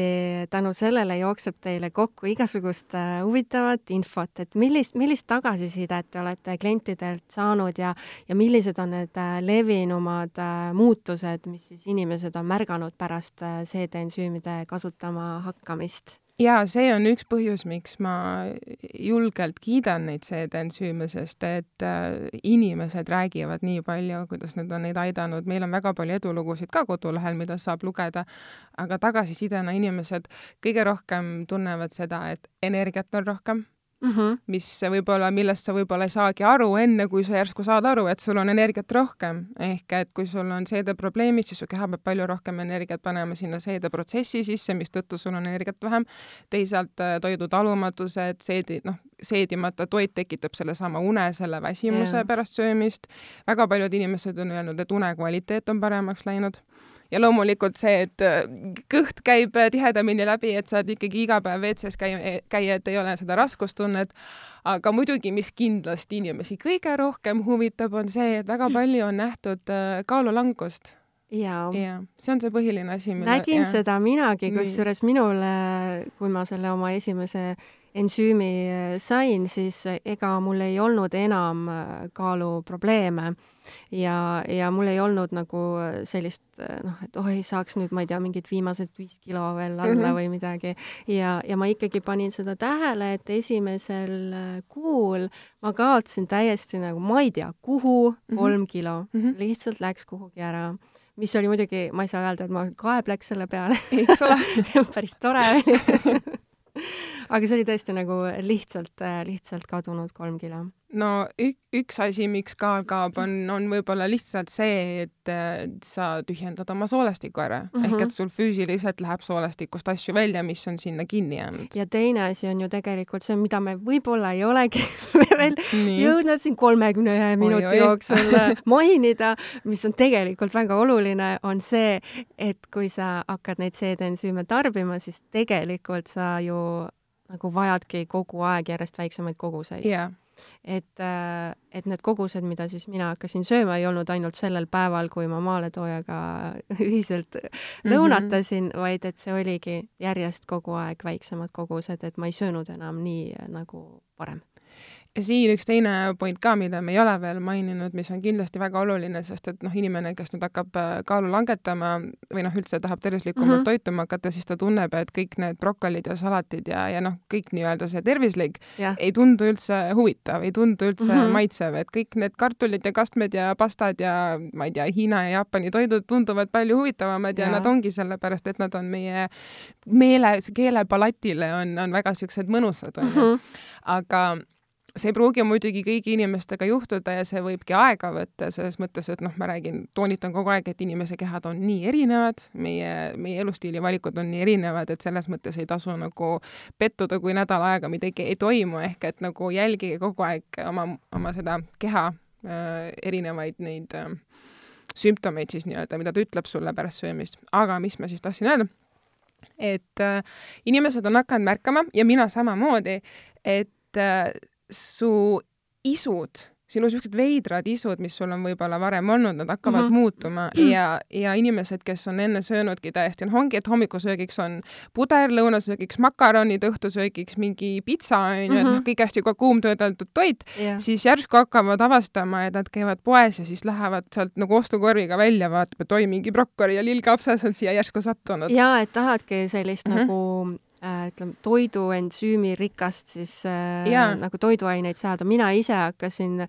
tänu sellele jookseb teile kokku igasugust äh, huvitavat infot, et millist, millist tagasisidet te olete klientidelt saanud ja, ja millised on need äh, levinumad muutused, mis siis inimesed on märganud pärast seedeensüümide kasutama hakkamist? Jaa, see on üks põhjus, miks ma julgelt kiidan neid seedensüüme, sest et äh, inimesed räägivad nii palju, kuidas need on neid aidanud, meil on väga palju edulugusid ka kodulehel, mida saab lugeda, aga tagasisidena inimesed kõige rohkem tunnevad seda, et energiat on rohkem mm, -hmm. mis võib-olla, millest sa võib-olla ei saagi aru enne, kui sa järsku saad aru, et sul on energiat rohkem. ehk et kui sul on seedeprobleemid, siis su keha peab palju rohkem energiat panema sinna seedeprotsessi sisse, mistõttu sul on energiat vähem. teisalt äh, toidu talumatused, seedi, noh, seedimata toit tekitab sellesama une, selle väsimuse yeah. pärast söömist. väga paljud inimesed on öelnud, et une kvaliteet on paremaks läinud ja loomulikult see, et äh, kõht käib äh, tihedamini läbi, et saad ikkagi iga päev WC-s käia, käia, et ei ole seda raskustunnet. aga muidugi, mis kindlasti inimesi kõige rohkem huvitab, on see, et väga palju on nähtud äh, kaalulangust jaa ja,. see on see põhiline asi. nägin ja. seda minagi, kusjuures minule, kui ma selle oma esimese ensüümi sain, siis ega mul ei olnud enam kaaluprobleeme ja, ja mul ei olnud nagu sellist noh, et oh, ei saaks nüüd, ma ei tea, mingid viimased viis kilo veel alla mm -hmm. või midagi. ja, ja ma ikkagi panin seda tähele, et esimesel äh, kuul ma kaotasin täiesti nagu, ma ei tea, kuhu mm -hmm. kolm kilo mm, -hmm. lihtsalt läks kuhugi ära mis oli muidugi, ma ei saa öelda, et ma kaeb läks selle peale. eks ole päris tore oli aga see oli tõesti nagu lihtsalt, lihtsalt kadunud kolm kilo no ük, üks asi, miks kaal kaob, on, on võib-olla lihtsalt see, et äh, sa tühjendad oma soolestiku ära mm. -hmm. ehk et sul füüsiliselt läheb soolestikust asju välja, mis on sinna kinni jäänud. ja teine asi on ju tegelikult see, mida me võib-olla ei olegi veel Nii. jõudnud siin kolmekümne ühe minuti oi, oi. jooksul äh, mainida, mis on tegelikult väga oluline, on see, et kui sa hakkad neid seedensüüme tarbima, siis tegelikult sa ju nagu vajadki kogu aeg järjest väiksemaid koguseid. Yeah et, äh, et need kogused, mida siis mina hakkasin sööma, ei olnud ainult sellel päeval, kui ma maaletoojaga ühiselt mm -hmm. lõunatasin, vaid et see oligi järjest kogu aeg väiksemad kogused, et ma ei söönud enam nii nagu varem ja siin üks teine point ka, mida me ei ole veel maininud, mis on kindlasti väga oluline, sest et noh, inimene, kes nüüd hakkab äh, kaalu langetama või noh, üldse tahab tervislikumalt mm -hmm. toituma hakata, siis ta tunneb, et kõik need brokolid ja salatid ja, ja noh, kõik nii-öelda see tervislik yeah. ei tundu üldse huvitav, ei tundu üldse mm -hmm. maitsev, et kõik need kartulid ja kastmed ja pastad ja ma ei tea, Hiina ja Jaapani toidud tunduvad palju huvitavamad ja, ja nad ongi sellepärast, et nad on meie meele, keelepalatile on, on väga siuksed mõnusad, onju. Mhm. aga see ei pruugi muidugi kõigi inimestega juhtuda ja see võibki aega võtta, selles mõttes, et noh, ma räägin, toonitan kogu aeg, et inimese kehad on nii erinevad, meie, meie elustiili valikud on nii erinevad, et selles mõttes ei tasu nagu pettuda, kui nädal aega midagi ei toimu, ehk et nagu jälgige kogu aeg oma, oma seda keha äh, erinevaid neid äh, sümptomeid siis nii-öelda, mida ta ütleb sulle pärast söömist. aga mis ma siis tahtsin öelda? et äh, inimesed on hakanud märkama ja mina samamoodi, et äh, su isud, sinu niisugused veidrad isud, mis sul on võib-olla varem olnud, nad hakkavad mm -hmm. muutuma ja, ja inimesed, kes on enne söönudki täiesti, noh, ongi, et hommikusöögiks on puder, lõunasöögiks makaronid, õhtusöögiks mingi pitsa, onju, et noh, mhm. kõik hästi kuumtöödeldud toit yeah., siis järsku hakkavad avastama, et nad käivad poes ja siis lähevad sealt nagu ostukorviga välja, vaatab, et oi, mingi brokkoli ja lillkapsas on siia järsku sattunud. jaa, et tahadki sellist mm -hmm. nagu ütleme, toiduensüümirikast siis äh, yeah. nagu toiduaineid saada. mina ise hakkasin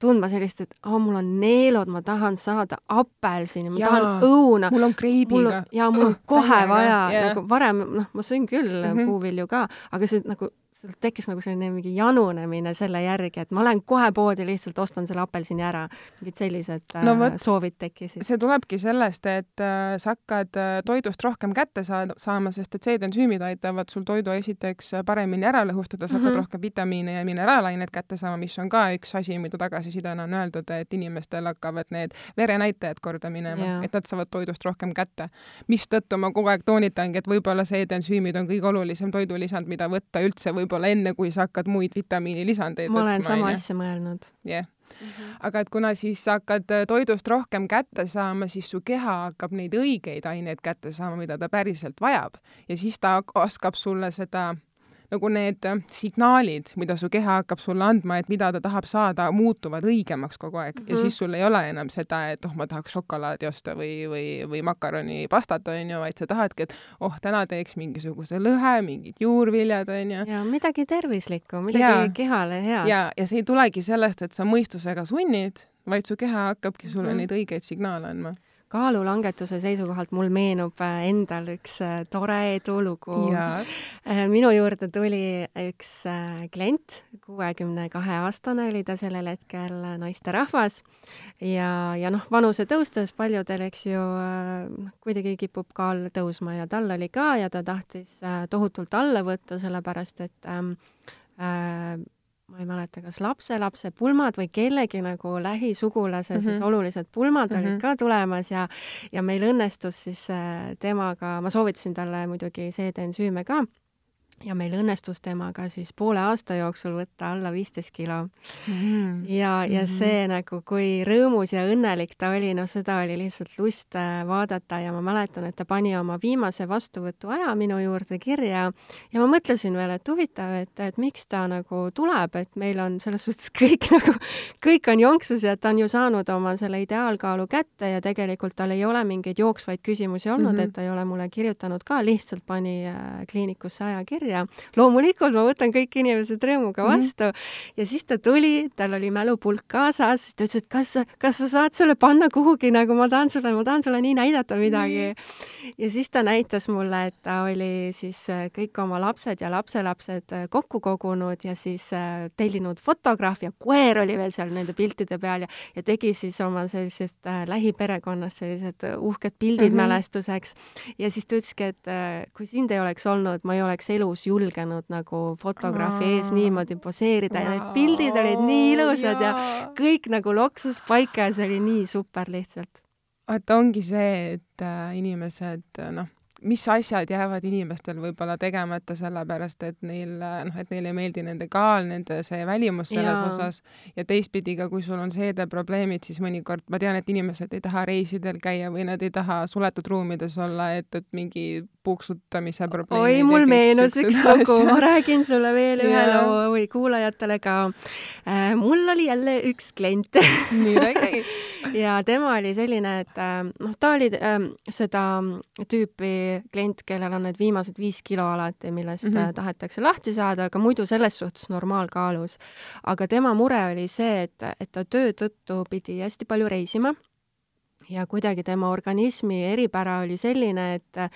tundma sellist, et oh,, mul on neelud, ma tahan saada apelsini, ma ja, tahan õuna. mul on kreibiga. ja mul on kohe vaja yeah., nagu varem, noh, ma sõin küll mm -hmm. puuvilju ka, aga see nagu sealt tekkis nagu selline mingi janunemine selle järgi, et ma lähen kohe poodi, lihtsalt ostan selle apelsini ära. mingid sellised no, äh, võt, soovid tekkisid. see tulebki sellest, et äh, sa hakkad äh, toidust rohkem kätte saama, sest et seedensüümid aitavad sul toidu esiteks paremini ära lõhustada, sa hakkad mm -hmm. rohkem vitamiine ja mineraalaineid kätte saama, mis on ka üks asi, mida tagasisidena on öeldud, et inimestel hakkavad need verenäitajad korda minema yeah., et nad saavad toidust rohkem kätte. mistõttu ma kogu aeg toonitangi, et võib-olla seedensüümid on kõige olulisem toidulisand, mida võtta üldse võib võib-olla enne, kui sa hakkad muid vitamiinilisandeid ma olen sama asja mõelnud. jah yeah. Mm -hmm. aga et kuna siis sa hakkad äh, toidust rohkem kätte saama, siis su keha hakkab neid õigeid aineid kätte saama, mida ta päriselt vajab ja siis ta oskab sulle seda nagu need äh, signaalid, mida su keha hakkab sulle andma, et mida ta tahab saada, muutuvad õigemaks kogu aeg mm -hmm. ja mhm. siis sul ei ole enam seda, et oh, ma tahaks šokolaadi osta või, või, või makaronipastat, onju, vaid sa tahadki, et oh, täna teeks mingisuguse lõhe, mingid juurviljad, onju. ja midagi tervislikku, midagi ja, kehale head. ja, ja see ei tulegi sellest, et sa mõistusega sunnid, vaid su keha hakkabki sulle mm -hmm. neid õigeid signaale andma kaalulangetuse seisukohalt mul meenub äh, endal üks äh, tore edulugu. Äh, minu juurde tuli üks klient, kuuekümne kahe aastane oli ta sellel hetkel naisterahvas ja, ja noh, vanuse tõustes paljudel, eks ju, kuidagi kipub kaal tõusma ja tal oli ka ja ta tahtis tohutult alla võtta, sellepärast et ähm, äh, ma ei mäleta, kas lapselapse pulmad või kellegi nagu lähisugulase mm -hmm. siis olulised pulmad mm -hmm. olid mhm. ka tulemas ja ja meil õnnestus siis äh, temaga, ma soovitasin talle muidugi seedeensüüme ka ja meil õnnestus temaga siis poole aasta jooksul võtta alla viisteist kilo mm. ja, ja mm -hmm. see nagu, kui rõõmus ja õnnelik ta oli, noh, seda oli lihtsalt lust äh, vaadata ja ma mäletan, et ta pani oma viimase vastuvõtu aja minu juurde kirja ja ma mõtlesin veel, et huvitav, et, et miks ta nagu tuleb, et meil on selles suhtes kõik nagu, kõik on jonksus ja ta on ju saanud oma selle ideaalkaalu kätte ja tegelikult tal ei ole mingeid jooksvaid küsimusi olnud mm, -hmm. et ta ei ole mulle kirjutanud ka, lihtsalt pani äh, kliinikusse aja kirja kirja. loomulikult ma võtan kõik inimesed rõõmuga mhm. vastu mm -hmm. ja siis ta tuli, tal oli mälupulk kaasas, siis ta ütles, et kas, kas sa saad selle panna kuhugi, nagu ma tahan sulle, ma tahan sulle nii näidata midagi mm. -hmm. ja siis ta näitas mulle, et ta oli siis äh, kõik oma lapsed ja lapselapsed äh, kokku kogunud ja siis äh, tellinud fotograafia, koer oli veel seal nende piltide peal ja, ja tegi siis oma sellisest äh, lähiperekonnast sellised uhked pildid mm -hmm. mälestuseks. ja siis ta ütleski, et äh, kui sind ei oleks olnud, ma ei oleks elus elus julgenud nagu fotograafi ees niimoodi poseerida ja need pildid olid nii ilusad ja kõik nagu loksus paika ja see oli nii super lihtsalt. vaata, ongi see, et äh, inimesed noh, mis asjad jäävad inimestel võib-olla tegemata sellepärast, et neil noh, et neile ei meeldi nende kaal, nende see välimus selles ja. osas ja teistpidi ka, kui sul on seedeprobleemid, siis mõnikord ma tean, et inimesed ei taha reisidel käia või nad ei taha suletud ruumides olla, et, et mingi puuksutamise probleem. oi, mul meenus üks lugu, ma räägin sulle veel ühe loo või kuulajatele ka äh,. mul oli jälle üks klient nii, räägi ja tema oli selline, et äh, noh, ta oli äh, seda tüüpi klient, kellel on need viimased viis kilo alati, millest mm -hmm. tahetakse lahti saada, aga muidu selles suhtes normaalkaalus. aga tema mure oli see, et, et ta töö tõttu pidi hästi palju reisima ja kuidagi tema organismi eripära oli selline, et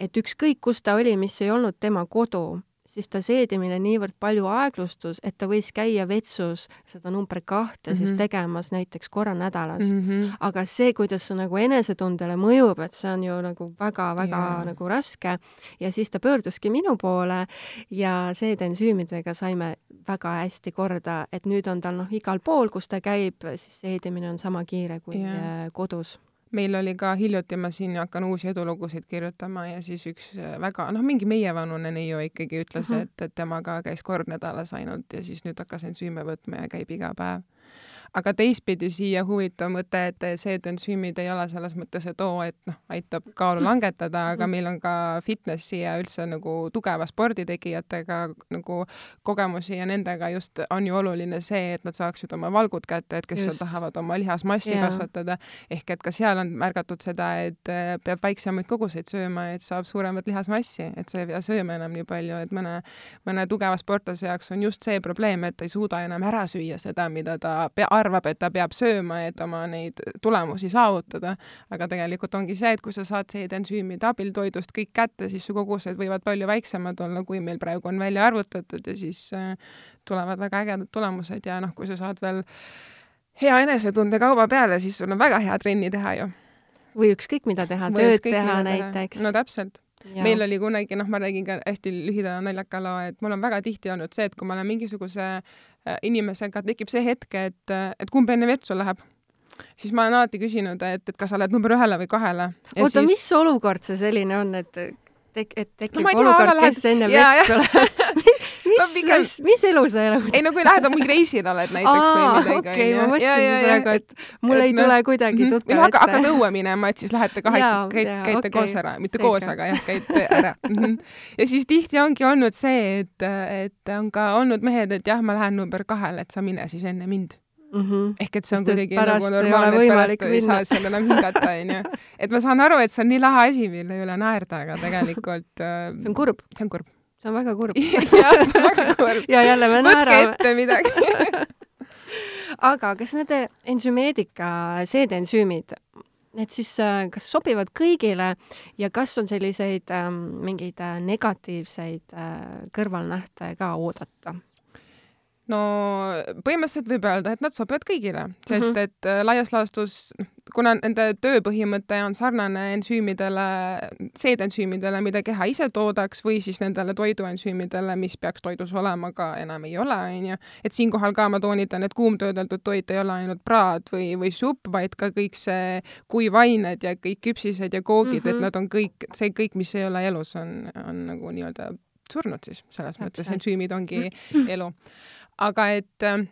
et ükskõik, kus ta oli, mis ei olnud tema kodu, siis ta seedimine niivõrd palju aeglustus, et ta võis käia vetsus seda number kahte mm -hmm. siis mhm. tegemas näiteks korra nädalas mm. -hmm. aga see, kuidas see nagu enesetundele mõjub, et see on ju nagu väga-väga yeah. nagu raske ja siis ta pöörduski minu poole ja seedensüümidega saime väga hästi korda, et nüüd on tal noh, igal pool, kus ta käib, siis seedimine on sama kiire kui yeah. kodus meil oli ka hiljuti, ma siin hakkan uusi edulugusid kirjutama ja siis üks äh, väga, noh, mingi meievanune neiu ikkagi ütles uh, -huh. et, et tema ka käis kord nädalas ainult ja siis nüüd hakkas ensüüme võtma ja käib iga päev aga teistpidi siia huvitav mõte, et seedensüümid ei ole selles mõttes, et oo, et noh, aitab kaalu langetada, aga meil on ka fitnessi ja üldse nagu tugeva sporditegijatega nagu kogemusi ja nendega just on ju oluline see, et nad saaksid oma valgud kätte, et kes just. tahavad oma lihasmassi yeah. kasvatada, ehk et ka seal on märgatud seda, et äh, peab väiksemaid koguseid sööma, et saab suuremat lihasmassi, et sa ei pea sööma enam nii palju, et mõne, mõne tugeva sportlase jaoks on just see probleem, et ta ei suuda enam ära süüa seda, mida ta arvab, arvab, et ta peab sööma, et oma neid tulemusi saavutada, aga tegelikult ongi see, et kui sa saad seedensüümide abil toidust kõik kätte, siis su kogused võivad palju väiksemad olla, kui meil praegu on välja arvutatud ja siis äh, tulevad väga ägedad tulemused ja noh, kui sa saad veel hea enesetunde kauba peale, siis sul on väga hea trenni teha ju. või ükskõik, mida teha, tööd teha näiteks. no täpselt. Meil oli kunagi, noh, ma räägin ka hästi lühida naljaka loo, et mul on väga tihti olnud see, et kui ma olen mingisuguse Äh, inimesega tekib see hetk, et, et kumb enne vetsu läheb siis ma olen alati küsinud, et, et kas sa lähed number ühele või kahele. oota siis..., mis olukord see selline on, et tek-, et tekib no, olukord, kes enne vett tuleb mis no, pigem... mis, mis elu sa elad? ei no kui lähed mingi reisil oled näiteks Aa, või midagi. okei, ma mõtlesin praegu, et mul et, ei tule kuidagi mhm. tuttav ette. hakka, hakkad õue minema, et siis lähete kahe, käite, käite okay. koos ära, mitte Seega. koos, aga jah, käite ära mhm. ja siis tihti ongi olnud see, et, et on ka olnud mehed, et jah, ma lähen number kahele, et sa mine siis enne mind Mm -hmm. ehk et see on Sest kuidagi nagu normaalne, et pärast ei saa seal enam hingata, onju. et ma saan aru, et see on nii lahe asi, mille üle naerda, aga tegelikult äh, see on kurb. see on kurb. see on väga kurb jah, see on väga kurb. ja jälle me naerame. võtke ette midagi aga kas need ensümeedika seedensüümid, need siis äh, kas sobivad kõigile ja kas on selliseid ähm, mingeid äh, negatiivseid äh, kõrvalnähte ka oodata? No põhimõtteliselt võib öelda, et nad sobivad kõigile, sest mm -hmm. et äh, laias laastus, kuna nende tööpõhimõte on sarnane ensüümidele, seedensüümidele, mida keha ise toodaks, või siis nendele toiduensüümidele, mis peaks toidus olema, aga enam ei ole, onju. et siinkohal ka ma toonitan, et kuumtöödeldud toit ei ole ainult praad või, või supp, vaid ka kõik see kuivained ja kõik küpsised ja koogid mm, -hmm. et mhm. nad on kõik, see kõik, mis ei ole elus, on, on nagu nii-öelda surnud siis selles Täpselt. mõttes, ensüümid ongi elu aga et äh,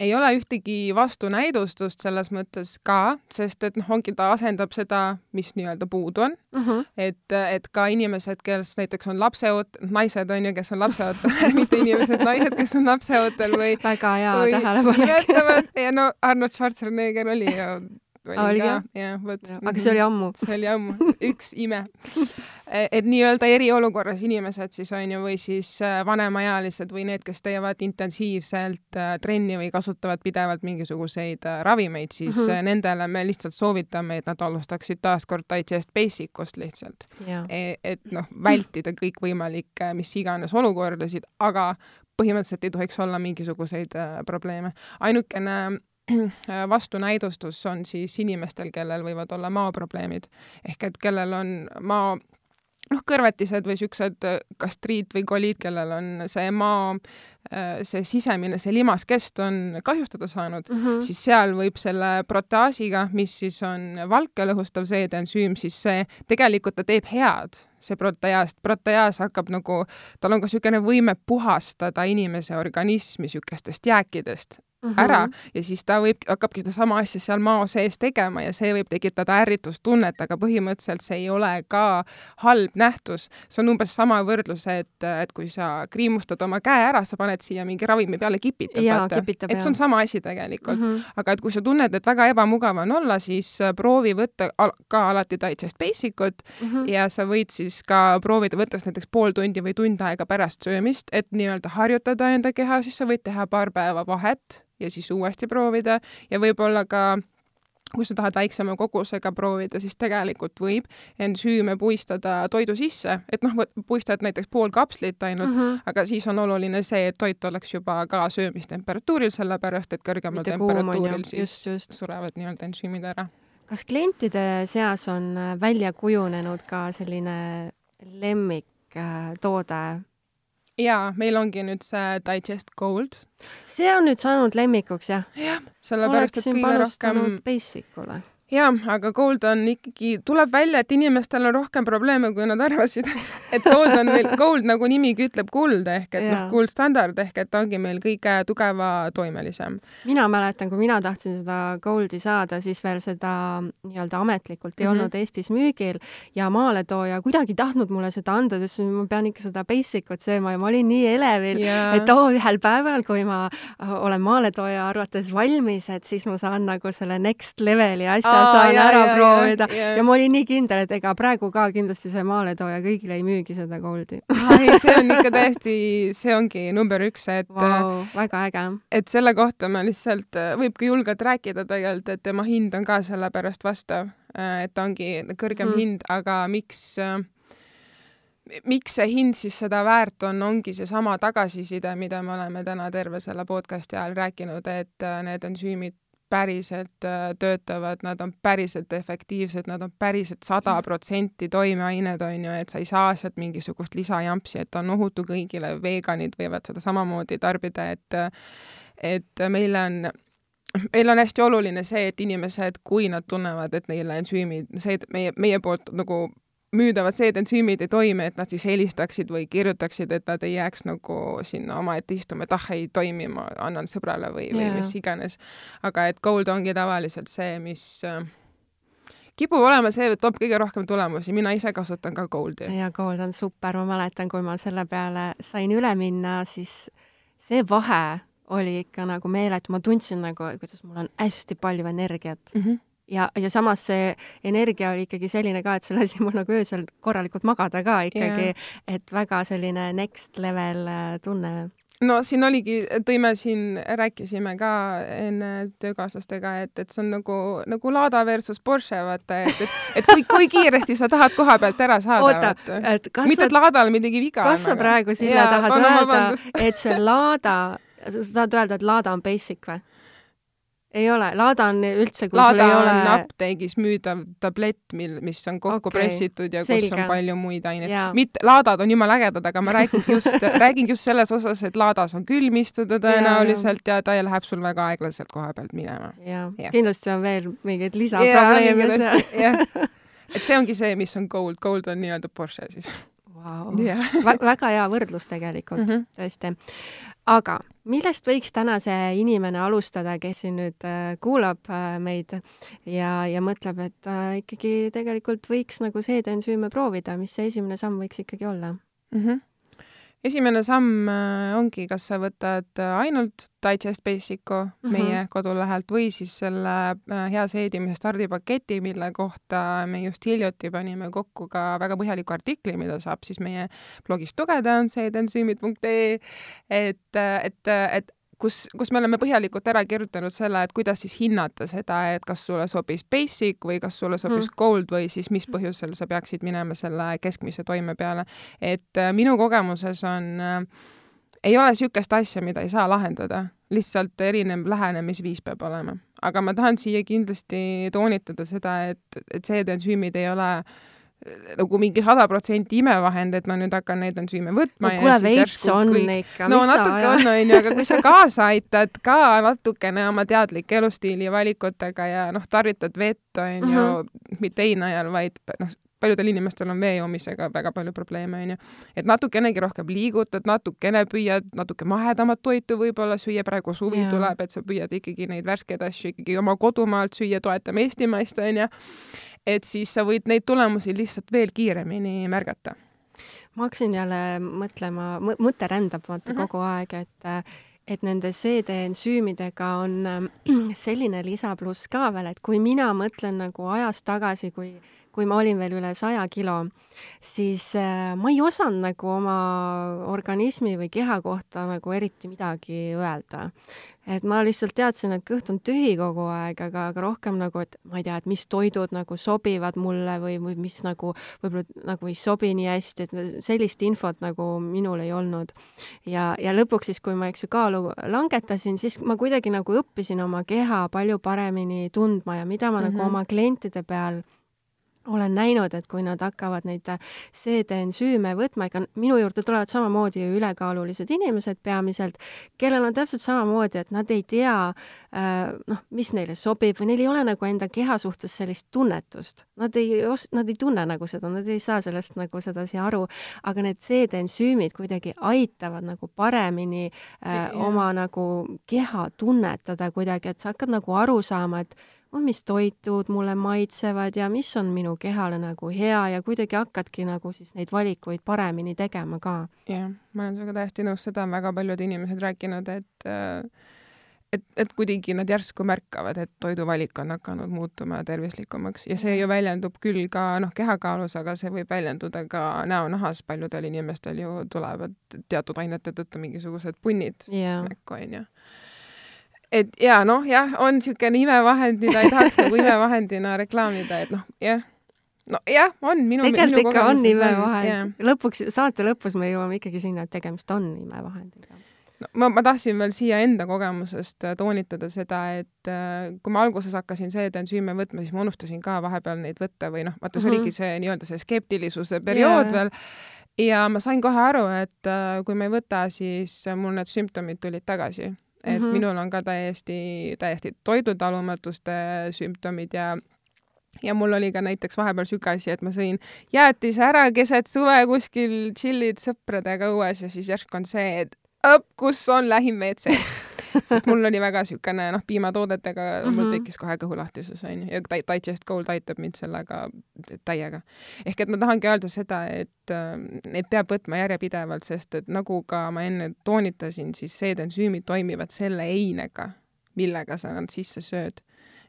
ei ole ühtegi vastunäidustust selles mõttes ka, sest et noh, ongi ta asendab seda, mis nii-öelda puudu on uh. Mhm. -huh. et, et ka inimesed, kes näiteks on lapseoot-, naised on ju, kes on lapseootel mitte inimesed, naised, kes on lapseootel või väga hea tähelepanek. ja no Arnold Schwarzenegger oli ju oli ka, jah, vot. aga see oli ammu. see oli ammu, üks ime e, et nii-öelda eriolukorras inimesed siis on ju, või siis äh, vanemaealised või need, kes teevad intensiivselt äh, trenni või kasutavad pidevalt mingisuguseid äh, ravimeid, siis mm -hmm. nendele me lihtsalt soovitame, et nad alustaksid taaskord digest basic ust lihtsalt. E, et noh, vältida kõikvõimalikke mis iganes olukordasid, aga põhimõtteliselt ei tohiks olla mingisuguseid probleeme. ainukene vastunäidustus on siis inimestel, kellel võivad olla maoprobleemid. ehk et kellel on mao noh, kõrvetised või siuksed gastriit või koliid, kellel on see maa, see sisemine, see limaskest on kahjustada saanud mm, -hmm. siis seal võib selle proteaasiga, mis siis on valke lõhustav seedensüüm, siis see tegelikult ta teeb head see proteaas, proteaas hakkab nagu, tal on ka niisugune võime puhastada inimese organismi niisugustest jääkidest, mm -hmm. ära ja siis ta võib, hakkabki sedasama asja seal mao sees tegema ja see võib tekitada ärritustunnet, aga põhimõtteliselt see ei ole ka halb nähtus. see on umbes sama võrdlus, et, et kui sa kriimustad oma käe ära, sa paned siia mingi ravimi peale, kipitad, vaata. et see on sama asi tegelikult mm. -hmm. aga et kui sa tunned, et väga ebamugav on olla, siis äh, proovi võtta al ka alati Digest Basic ut mm -hmm. ja sa võid siis ka proovida, võttes näiteks pool tundi või tund aega pärast söömist, et nii-öelda harjutada enda keha, siis sa võid teha paar päeva vahet ja siis uuesti proovida ja võib-olla ka kui sa tahad väiksema kogusega proovida, siis tegelikult võib ensüüme puistada toidu sisse, et noh, puistad näiteks pool kapslit ainult mm, -hmm. aga siis on oluline see, et toit oleks juba ka söömistemperatuuril, sellepärast et kõrgemal Mitte temperatuuril siis just, just. surevad nii-öelda ensüümid ära. kas klientide seas on välja kujunenud ka selline lemmiktoode jaa, meil ongi nüüd see Digest Gold. see on nüüd saanud lemmikuks, jah? jah, sellepärast, et kõige rohkem Basicule jah, aga Gold on ikkagi, tuleb välja, et inimestel on rohkem probleeme, kui nad arvasid. et Gold on meil, Gold nagu nimigi ütleb kuld ehk et noh, kuldstandard ehk et ongi meil kõige tugevatoimelisem. mina mäletan, kui mina tahtsin seda Goldi saada, siis veel seda nii-öelda ametlikult ei mm -hmm. olnud Eestis müügil ja maaletooja kuidagi ei tahtnud mulle seda anda, ta ütles, et ma pean ikka seda basic ut sööma ja ma olin nii elevil et oo, ühel päeval, kui ma olen maaletooja arvates valmis, et siis ma saan nagu selle next leveli asja saan ja, ära ja, proovida ja, ja. ja ma olin nii kindel, et ega praegu ka kindlasti see maaletooja kõigile ei müügi seda Goldi ei, see on ikka täiesti, see ongi number üks, et wow, väga äge. et selle kohta ma lihtsalt, võib ka julgelt rääkida tegelikult, et tema hind on ka sellepärast vastav, et ta ongi kõrgem mm. hind, aga miks miks see hind siis seda väärt on, ongi seesama tagasiside, mida me oleme täna terve selle podcasti ajal rääkinud, et need ensüümid päriselt äh, töötavad, nad on päriselt efektiivsed, nad on päriselt sada protsenti toimeained, on ju, et sa ei saa sealt mingisugust lisajampsi, et on ohutu kõigile, veganid võivad seda samamoodi tarbida, et et meile on meil on hästi oluline see, et inimesed, kui nad tunnevad, et neile ensüümid, see meie, meie poolt nagu müüdavad seedensüümid ei toimi, et nad siis helistaksid või kirjutaksid, et nad ei jääks nagu sinna omaette istuma, et ah, ei toimi, ma annan sõbrale või, või yeah. mis iganes. aga et gold ongi tavaliselt see, mis äh, kipub olema see, et toob kõige rohkem tulemusi, mina ise kasutan ka Goldi. ja Gold on super, ma mäletan, kui ma selle peale sain üle minna, siis see vahe oli ikka nagu meeletu, ma tundsin nagu, kuidas mul on hästi palju energiat mm. -hmm ja, ja samas see energia oli ikkagi selline ka, et see lasi mul nagu öösel korralikult magada ka ikkagi, et väga selline next level äh, tunne no siin oligi, tõime siin, rääkisime ka enne töökaaslastega, et, et see on nagu, nagu Lada versus Porsche, vaata, et, et, et kui, kui kiiresti sa tahad koha pealt ära saada. oota, et kas mitte, et Ladal midagi viga on. kas sa praegu, Sille, tahad öelda, et see Lada, sa tahad öelda, et Lada on basic või? Ei ole, Laada on üldse, kui Laada sul ei ole on apteegis müüdav tablett, mil, mis on kokku okay, pressitud ja selge. kus on palju muid aineid. mitte, Laadad on jumala ägedad, aga ma räägingi just räägingi just selles osas, et Laadas on külm istuda tõenäoliselt ja, ja ta läheb sul väga aeglaselt koha pealt minema. jah ja., kindlasti on veel mingeid lisaprobleeme seal. et see ongi see, mis on gold, gold on nii-öelda Porsche siis wow. yeah. väga hea võrdlus tegelikult mm, -hmm. tõesti aga millest võiks täna see inimene alustada, kes siin nüüd äh, kuulab äh, meid ja, ja mõtleb, et äh, ikkagi tegelikult võiks nagu seedensüüme proovida, mis see esimene samm võiks ikkagi olla mm? -hmm esimene samm äh, ongi, kas sa võtad äh, ainult Digest Basic'u mm -hmm. meie kodulehelt või siis selle äh, hea seedimise stardipaketi, mille kohta me just hiljuti panime kokku ka väga põhjaliku artikli, mida saab siis meie blogist lugeda, seedensüümid.ee, et, et, et kus, kus me oleme põhjalikult ära kirjutanud selle, et kuidas siis hinnata seda, et kas sulle sobis basic või kas sulle sobis mm. gold või siis mis põhjusel sa peaksid minema selle keskmise toime peale. et äh, minu kogemuses on äh,, ei ole niisugust asja, mida ei saa lahendada, lihtsalt erinev lähenemisviis peab olema. aga ma tahan siia kindlasti toonitada seda, et, et seedensüümid ei ole äh, nagu mingi sada protsenti imevahend, et ma nüüd hakkan neid ensüüme võtma no, kuule, veits on kõik... ikka. no natuke on, onju, aga kui sa kaasa aitad ka natukene oma teadlike elustiili valikutega ja noh, tarvitad vett, onju -huh. mitte heina ajal, vaid noh, paljudel inimestel on vee joomisega väga palju probleeme, onju. et natukenegi rohkem liigutad, natukene püüad natuke mahedamat toitu võib-olla süüa, praegu suvi yeah. tuleb, et sa püüad ikkagi neid värskeid asju ikkagi oma kodumaalt süüa, toetame eestimaist, onju et siis sa võid neid tulemusi lihtsalt veel kiiremini märgata. ma hakkasin jälle mõtlema, mõte rändab vaata mm -hmm. kogu aeg, et et nende seedeensüümidega on selline lisapluss ka veel, et kui mina mõtlen nagu ajas tagasi, kui kui ma olin veel üle saja kilo, siis äh, ma ei osanud nagu oma organismi või keha kohta nagu eriti midagi öelda et ma lihtsalt teadsin, et kõht on tühi kogu aeg, aga, aga rohkem nagu, et ma ei tea, et mis toidud nagu sobivad mulle või, või mis nagu võib-olla nagu ei sobi nii hästi, et sellist infot nagu minul ei olnud. ja, ja lõpuks siis, kui ma, eks ju, kaalu langetasin, siis ma kuidagi nagu õppisin oma keha palju paremini tundma ja mida ma mm -hmm. nagu mhm. oma klientide peal olen näinud, et kui nad hakkavad neid äh, seedeensüüme võtma, ega minu juurde tulevad samamoodi ülekaalulised inimesed peamiselt, kellel on täpselt samamoodi, et nad ei tea äh, noh, mis neile sobib või neil ei ole nagu enda keha suhtes sellist tunnetust. Nad ei os-, nad ei tunne nagu seda, nad ei saa sellest nagu sedasi aru, aga need seedeensüümid kuidagi aitavad nagu paremini äh, oma nagu keha tunnetada kuidagi, et sa hakkad nagu aru saama, et mis toitud mulle maitsevad ja mis on minu kehale nagu hea ja kuidagi hakkadki nagu siis neid valikuid paremini tegema ka. jah, ma olen sinuga täiesti nõus, seda on väga paljud inimesed rääkinud, et äh, et, et kuidagi nad järsku märkavad, et toiduvalik on hakanud muutuma tervislikumaks ja see ju väljendub küll ka noh, kehakaalus, aga see võib väljenduda ka näonahas, paljudel inimestel ju tulevad teatud ainete tõttu mingisugused punnid yeah. näkku, onju et ja noh, jah, on niisugune imevahend, mida ei tahaks nagu imevahendina reklaamida, et noh, jah nojah, on minu tegelikult minu ikka on imevahend. lõpuks, saate lõpus me jõuame ikkagi sinna, et tegemist on imevahendiga. no ma, ma tahtsin veel siia enda kogemusest äh, toonitada seda, et äh, kui ma alguses hakkasin seedensüüme võtma, siis ma unustasin ka vahepeal neid võtta või noh, vaata see mm -hmm. oligi see nii-öelda see skeptilisuse periood yeah. veel ja ma sain kohe aru, et äh, kui ma ei võta, siis mul need sümptomid tulid tagasi et mm -hmm. minul on ka täiesti, täiesti toidutalumatuste sümptomid ja ja mul oli ka näiteks vahepeal sihuke asi, et ma sõin jäätise ära keset suve kuskil tšillid sõpradega õues ja siis järsku on see, et õpp, kus on lähim WC sest mul oli väga niisugune noh, piimatoodetega mm -hmm. mul mhm. tekkis kohe kõhulahtisus onju ja Digest Gold aitab mind sellega täiega. ehk et ma tahangi öelda seda, et äh, neid peab võtma järjepidevalt, sest et nagu ka ma enne toonitasin, siis seedensüümid toimivad selle einega, millega sa nad sisse sööd.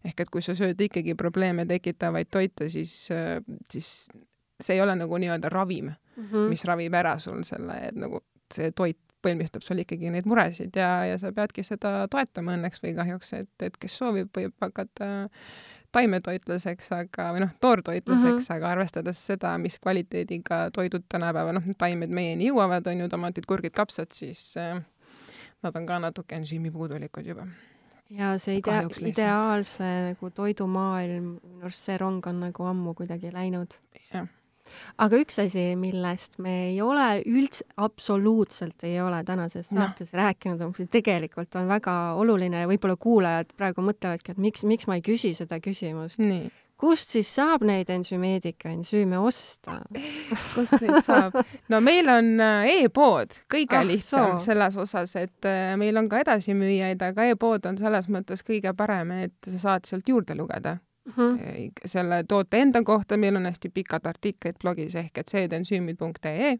ehk et kui sa sööd ikkagi probleeme tekitavaid toite, siis, äh, siis see ei ole nagu nii-öelda ravim mm, -hmm. mis ravib ära sul selle, et nagu see toit põlmistab sul ikkagi neid muresid ja, ja sa peadki seda toetama õnneks või kahjuks, et, et kes soovib, võib hakata taimetoitlaseks, aga, või noh, toortoitlaseks mm, -hmm. aga arvestades seda, mis kvaliteediga toidud tänapäeval, noh, taimed meieni jõuavad, on ju, tomatid, kurgid, kapsad, siis äh, nad on ka natuke ensüümipuudulikud juba ja see idea-, ideaalse nagu toidumaailm, minu arust see rong on nagu ammu kuidagi läinud. jah aga üks asi, millest me ei ole üldse, absoluutselt ei ole tänases no. saates rääkinud, mis tegelikult on väga oluline ja võib-olla kuulajad praegu mõtlevadki, et miks, miks ma ei küsi seda küsimust. kust siis saab neid ensümeedika ensüüme osta kust neid saab? no meil on äh, e-pood kõige ah, lihtsam so. selles osas, et äh, meil on ka edasimüüjaid, aga e-pood on selles mõttes kõige parem, et sa saad sealt juurde lugeda mm -hmm. selle toote enda kohta, meil on hästi pikad artiklid blogis ehk et seedensüümid.ee äh,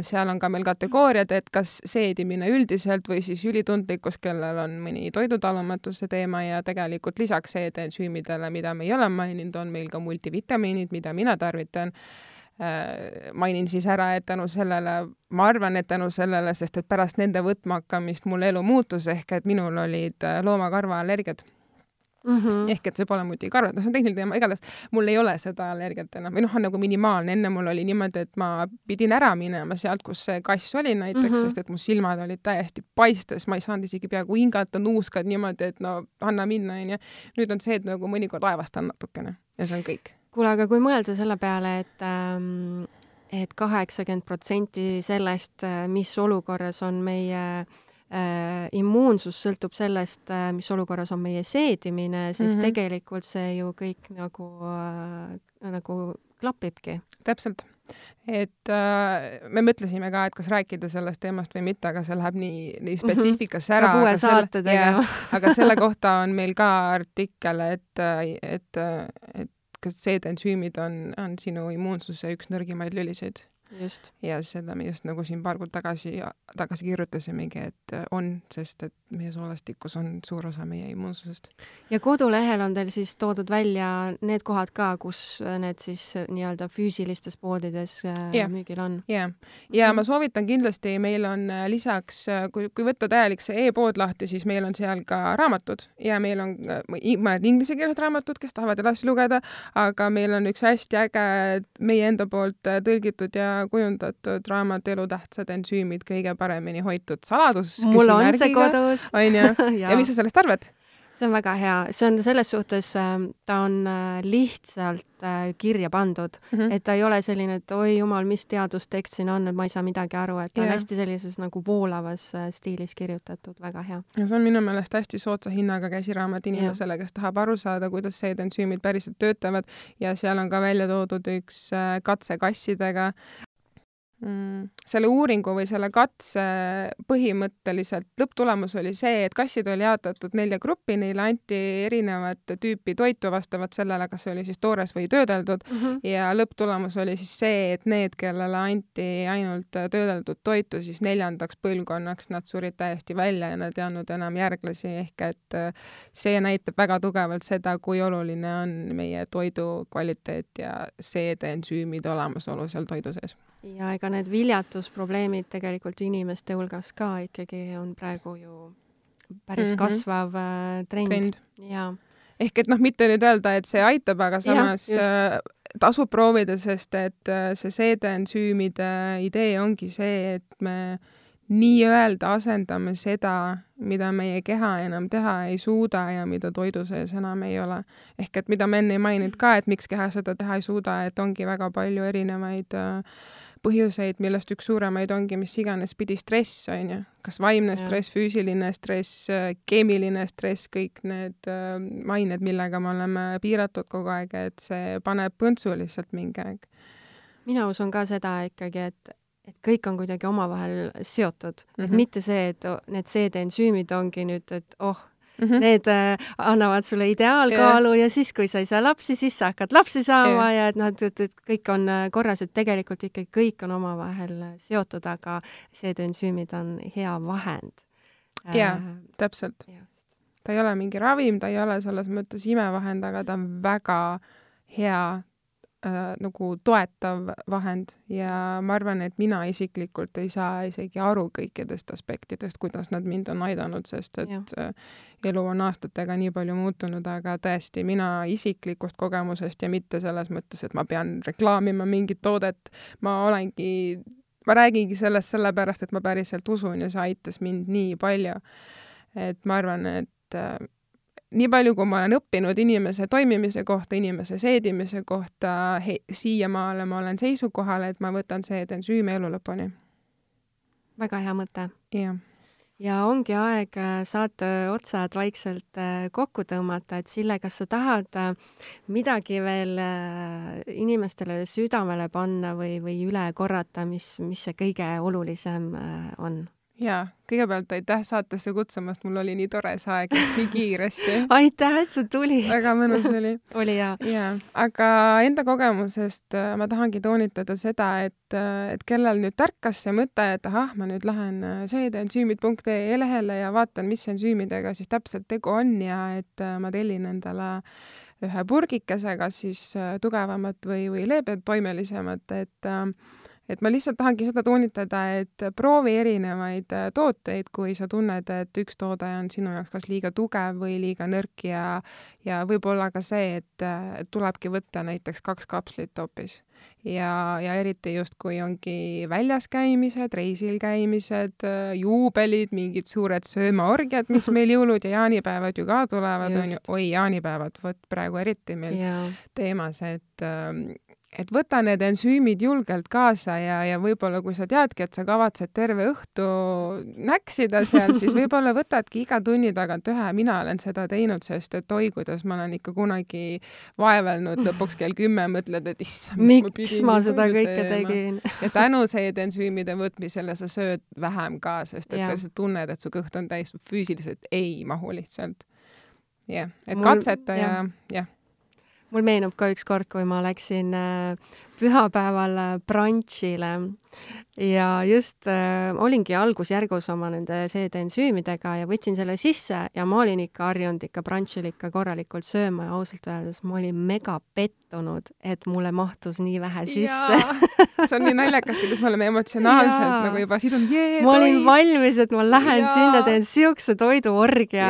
seal on ka meil kategooriad, et kas seedimine üldiselt või siis ülitundlikkus, kellel on mõni toidutalumatuse teema ja tegelikult lisaks seedensüümidele, mida me ei ole maininud, on meil ka multivitamiinid, mida mina tarvitan. Äh, mainin siis ära, et tänu sellele, ma arvan, et tänu sellele, sest et pärast nende võtma hakkamist mul elu muutus, ehk et minul olid loomakarvaallergiad mm. -hmm. ehk et see pole muidugi karv, noh, see on tehniline teema, igatahes mul ei ole seda allergiat enam või noh, on nagu minimaalne, enne mul oli niimoodi, et ma pidin ära minema sealt, kus see kass oli näiteks mm, -hmm. sest et mu silmad olid täiesti paistes, ma ei saanud isegi peaaegu hingata, nuuskad niimoodi, et no anna minna, onju. nüüd on see, et nagu mõnikord aevastan natukene ja see on kõik. kuule, aga kui mõelda selle peale, et ähm, et kaheksakümmend protsenti sellest, äh, mis olukorras on meie äh, äh, immuunsus sõltub sellest äh,, mis olukorras on meie seedimine, siis mm -hmm. tegelikult see ju kõik nagu äh,, nagu klapibki. täpselt. et äh, me mõtlesime ka, et kas rääkida sellest teemast või mitte, aga see läheb nii, nii mhm. spetsiifikasse ära. peab uue saate tegema. aga selle kohta on meil ka artikkel, et, et, et kas seedensüümid on, on sinu immuunsuse üks nõrgimaid lülisid. Ja seda me just nagu siin paar kuud tagasi, tagasi kirjutasimegi, et äh, on, sest et meie soolastikus on suur osa meie immuunsusest. ja kodulehel on teil siis toodud välja need kohad ka, kus need siis nii-öelda füüsilistes poodides yeah. müügil on? jah yeah., ja ma soovitan kindlasti, meil on äh, lisaks, äh, kui, kui võtta täielik see e-pood lahti, siis meil on seal ka raamatud ja meil on mõned inglisekeelsed raamatud, kes tahavad edasi lugeda, aga meil on üks hästi äge meie enda poolt tõlgitud ja kujundatud raamat Elutähtsad ensüümid, kõige paremini hoitud saladus. mul on see kodus. onju, ja mis sa sellest arvad? see on väga hea, see on selles suhtes, ähm, ta on äh, lihtsalt äh, kirja pandud mm, -hmm. et ta ei ole selline, et oi jumal, mis teadustekst siin on, et ma ei saa midagi aru, et ta yeah. on hästi sellises nagu voolavas äh, stiilis kirjutatud, väga hea. ja see on minu meelest hästi soodsa hinnaga käsiraamat inimesele, kes tahab aru saada, kuidas seedensüümid päriselt töötavad ja seal on ka välja toodud üks katse kassidega? Selle uuringu või selle katse põhimõtteliselt lõpptulemus oli see, et kassid oli jaotatud nelja gruppi, neile anti erinevat tüüpi toitu vastavalt sellele, kas see oli siis toores või töödeldud. Mm -hmm. ja lõpptulemus oli siis see, et need, kellele anti ainult töödeldud toitu, siis neljandaks põlvkonnaks nad surid täiesti välja ja nad ei andnud enam järglasi, ehk et äh, see näitab väga tugevalt seda, kui oluline on meie toidu kvaliteet ja seedeensüümide olemasolu seal toidu sees ja ega need viljatusprobleemid tegelikult inimeste hulgas ka ikkagi on praegu ju päris mm -hmm. kasvav äh, trend, trend.. jaa. ehk et noh, mitte nüüd öelda, et see aitab, aga samas ja, äh, tasub proovida, sest et äh, see seedeensüümide idee ongi see, et me nii-öelda asendame seda, mida meie keha enam teha ei suuda ja mida toidu sees enam ei ole. ehk et mida ma enne ei maininud ka, et miks keha seda teha ei suuda, et ongi väga palju erinevaid äh, põhjuseid, millest üks suuremaid ongi mis iganes pidi stress, on ju. kas vaimne stress, füüsiline stress, keemiline stress, kõik need äh, ained, millega me oleme piiratud kogu aeg, et see paneb põntsu lihtsalt mingi aeg. mina usun ka seda ikkagi, et et kõik on kuidagi omavahel seotud mm, -hmm. et mhm. mitte see, et need seedensüümid ongi nüüd, et oh, Mm -hmm. Need äh, annavad sulle ideaalkaalu yeah. ja siis, kui sa ei saa lapsi, siis sa hakkad lapsi saama yeah. ja et noh, et, et, et kõik on äh, korras, et tegelikult ikkagi kõik on omavahel äh, seotud, aga seedensüümid on hea vahend. jaa äh,, täpselt. ta ei ole mingi ravim, ta ei ole selles mõttes imevahend, aga ta on väga hea äh, nagu toetav vahend ja ma arvan, et mina isiklikult ei saa isegi aru kõikidest aspektidest, kuidas nad mind on aidanud, sest et ja. Äh, elu on aastatega nii palju muutunud, aga tõesti, mina isiklikust kogemusest ja mitte selles mõttes, et ma pean reklaamima mingit toodet, ma olengi ma räägingi sellest sellepärast, et ma päriselt usun ja see aitas mind nii palju. et ma arvan, et äh, nii palju, kui ma olen õppinud inimese toimimise kohta, inimese seedimise kohta, siiamaale ma olen seisukohal, et ma võtan seedensüüme elu lõpuni. väga hea mõte. jah ja ongi aeg äh, saate otsad vaikselt äh, kokku tõmmata, et Sille, kas sa tahad äh, midagi veel inimestele südamele panna või, või üle korrata, mis, mis see kõige olulisem on? Jaa, kõigepealt aitäh saatesse kutsumast, mul oli nii tore, see aeg läks nii kiiresti. Aitäh, et sa tulid. Väga mõnus oli. Oli jaa. jaa, aga enda kogemusest äh, ma tahangi toonitada seda, et, äh, et kellel nüüd tärkas see mõte, et ahah, ma nüüd lähen äh, seedensüümid.ee lehele ja vaatan, mis ensüümidega siis täpselt tegu on ja et ma tellin endale ühe purgikese, kas siis tugevamat või, või leebetoimelisemat, et äh, et ma lihtsalt tahangi seda toonitada, et proovi erinevaid äh, tooteid, kui sa tunned, et üks toode on sinu jaoks kas liiga tugev või liiga nõrk ja ja võib-olla ka see, et tulebki võtta näiteks kaks kapslit hoopis. ja, ja eriti just, kui ongi väljas käimised, reisil käimised, äh, juubelid, mingid suured söömaorgiad, mis meil jõulud ja jaanipäevad ju ka tulevad, on ju, oi, jaanipäevad, vot praegu eriti meil ja. teemas, et ähm, et võta need ensüümid julgelt kaasa ja, ja võib-olla kui sa teadki, et sa kavatsed terve õhtu näksida seal, siis võib-olla võtadki iga tunni tagant ühe, mina olen seda teinud, sest et oi, kuidas ma olen ikka kunagi vaevelnud lõpuks kell kümme, mõtled, et issand, miks ma, ma seda kõike tegin ja tänu seedensüümide võtmisele sa sööd vähem ka, sest et ja. sa lihtsalt tunned, et su kõht on täis, füüsiliselt ei mahu lihtsalt. jah yeah., et katseta ja jah mul meenub ka üks kord, kui ma läksin äh, pühapäeval brunch'ile ja just äh, olingi algusjärgus oma nende seedensüümidega ja võtsin selle sisse ja ma olin ikka harjunud ikka brunch'il ikka korralikult sööma ja ausalt öeldes ma olin mega pettunud, et mulle mahtus nii vähe sisse. see on nii naljakas, kuidas me oleme emotsionaalselt ja. nagu juba sidunud. ma olin valmis, et ma lähen ja. sinna, teen siukse toiduorgia,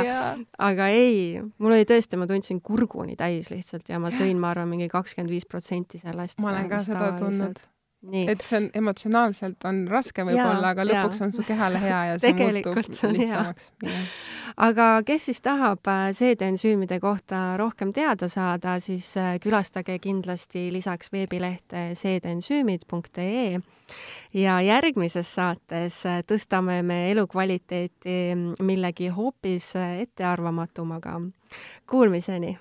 aga ei, mul oli tõesti, ma tundsin kurguni täis lihtsalt ja ma sõin, ma arvan, mingi kakskümmend viis protsenti sellest. ma olen ka seda tundnud Nii. et see on emotsionaalselt on raske võib-olla, aga lõpuks ja. on su kehale hea ja see muutub lihtsamaks. aga kes siis tahab äh, seedensüümide kohta rohkem teada saada, siis äh, külastage kindlasti lisaks veebilehte seedensüümid.ee ja järgmises saates äh, tõstame me elukvaliteeti millegi hoopis ettearvamatumaga. Kuulmiseni!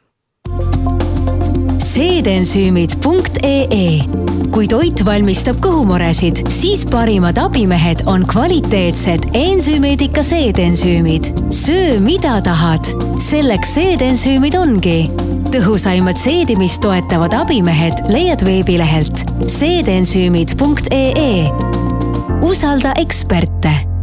seedensüümid.ee kui toit valmistab kõhumoresid, siis parimad abimehed on kvaliteetsed ensüümeedika seedensüümid. söö, mida tahad, selleks seedensüümid ongi. tõhusaimad seedimist toetavad abimehed leiad veebilehelt seedensüümid.ee. usalda eksperte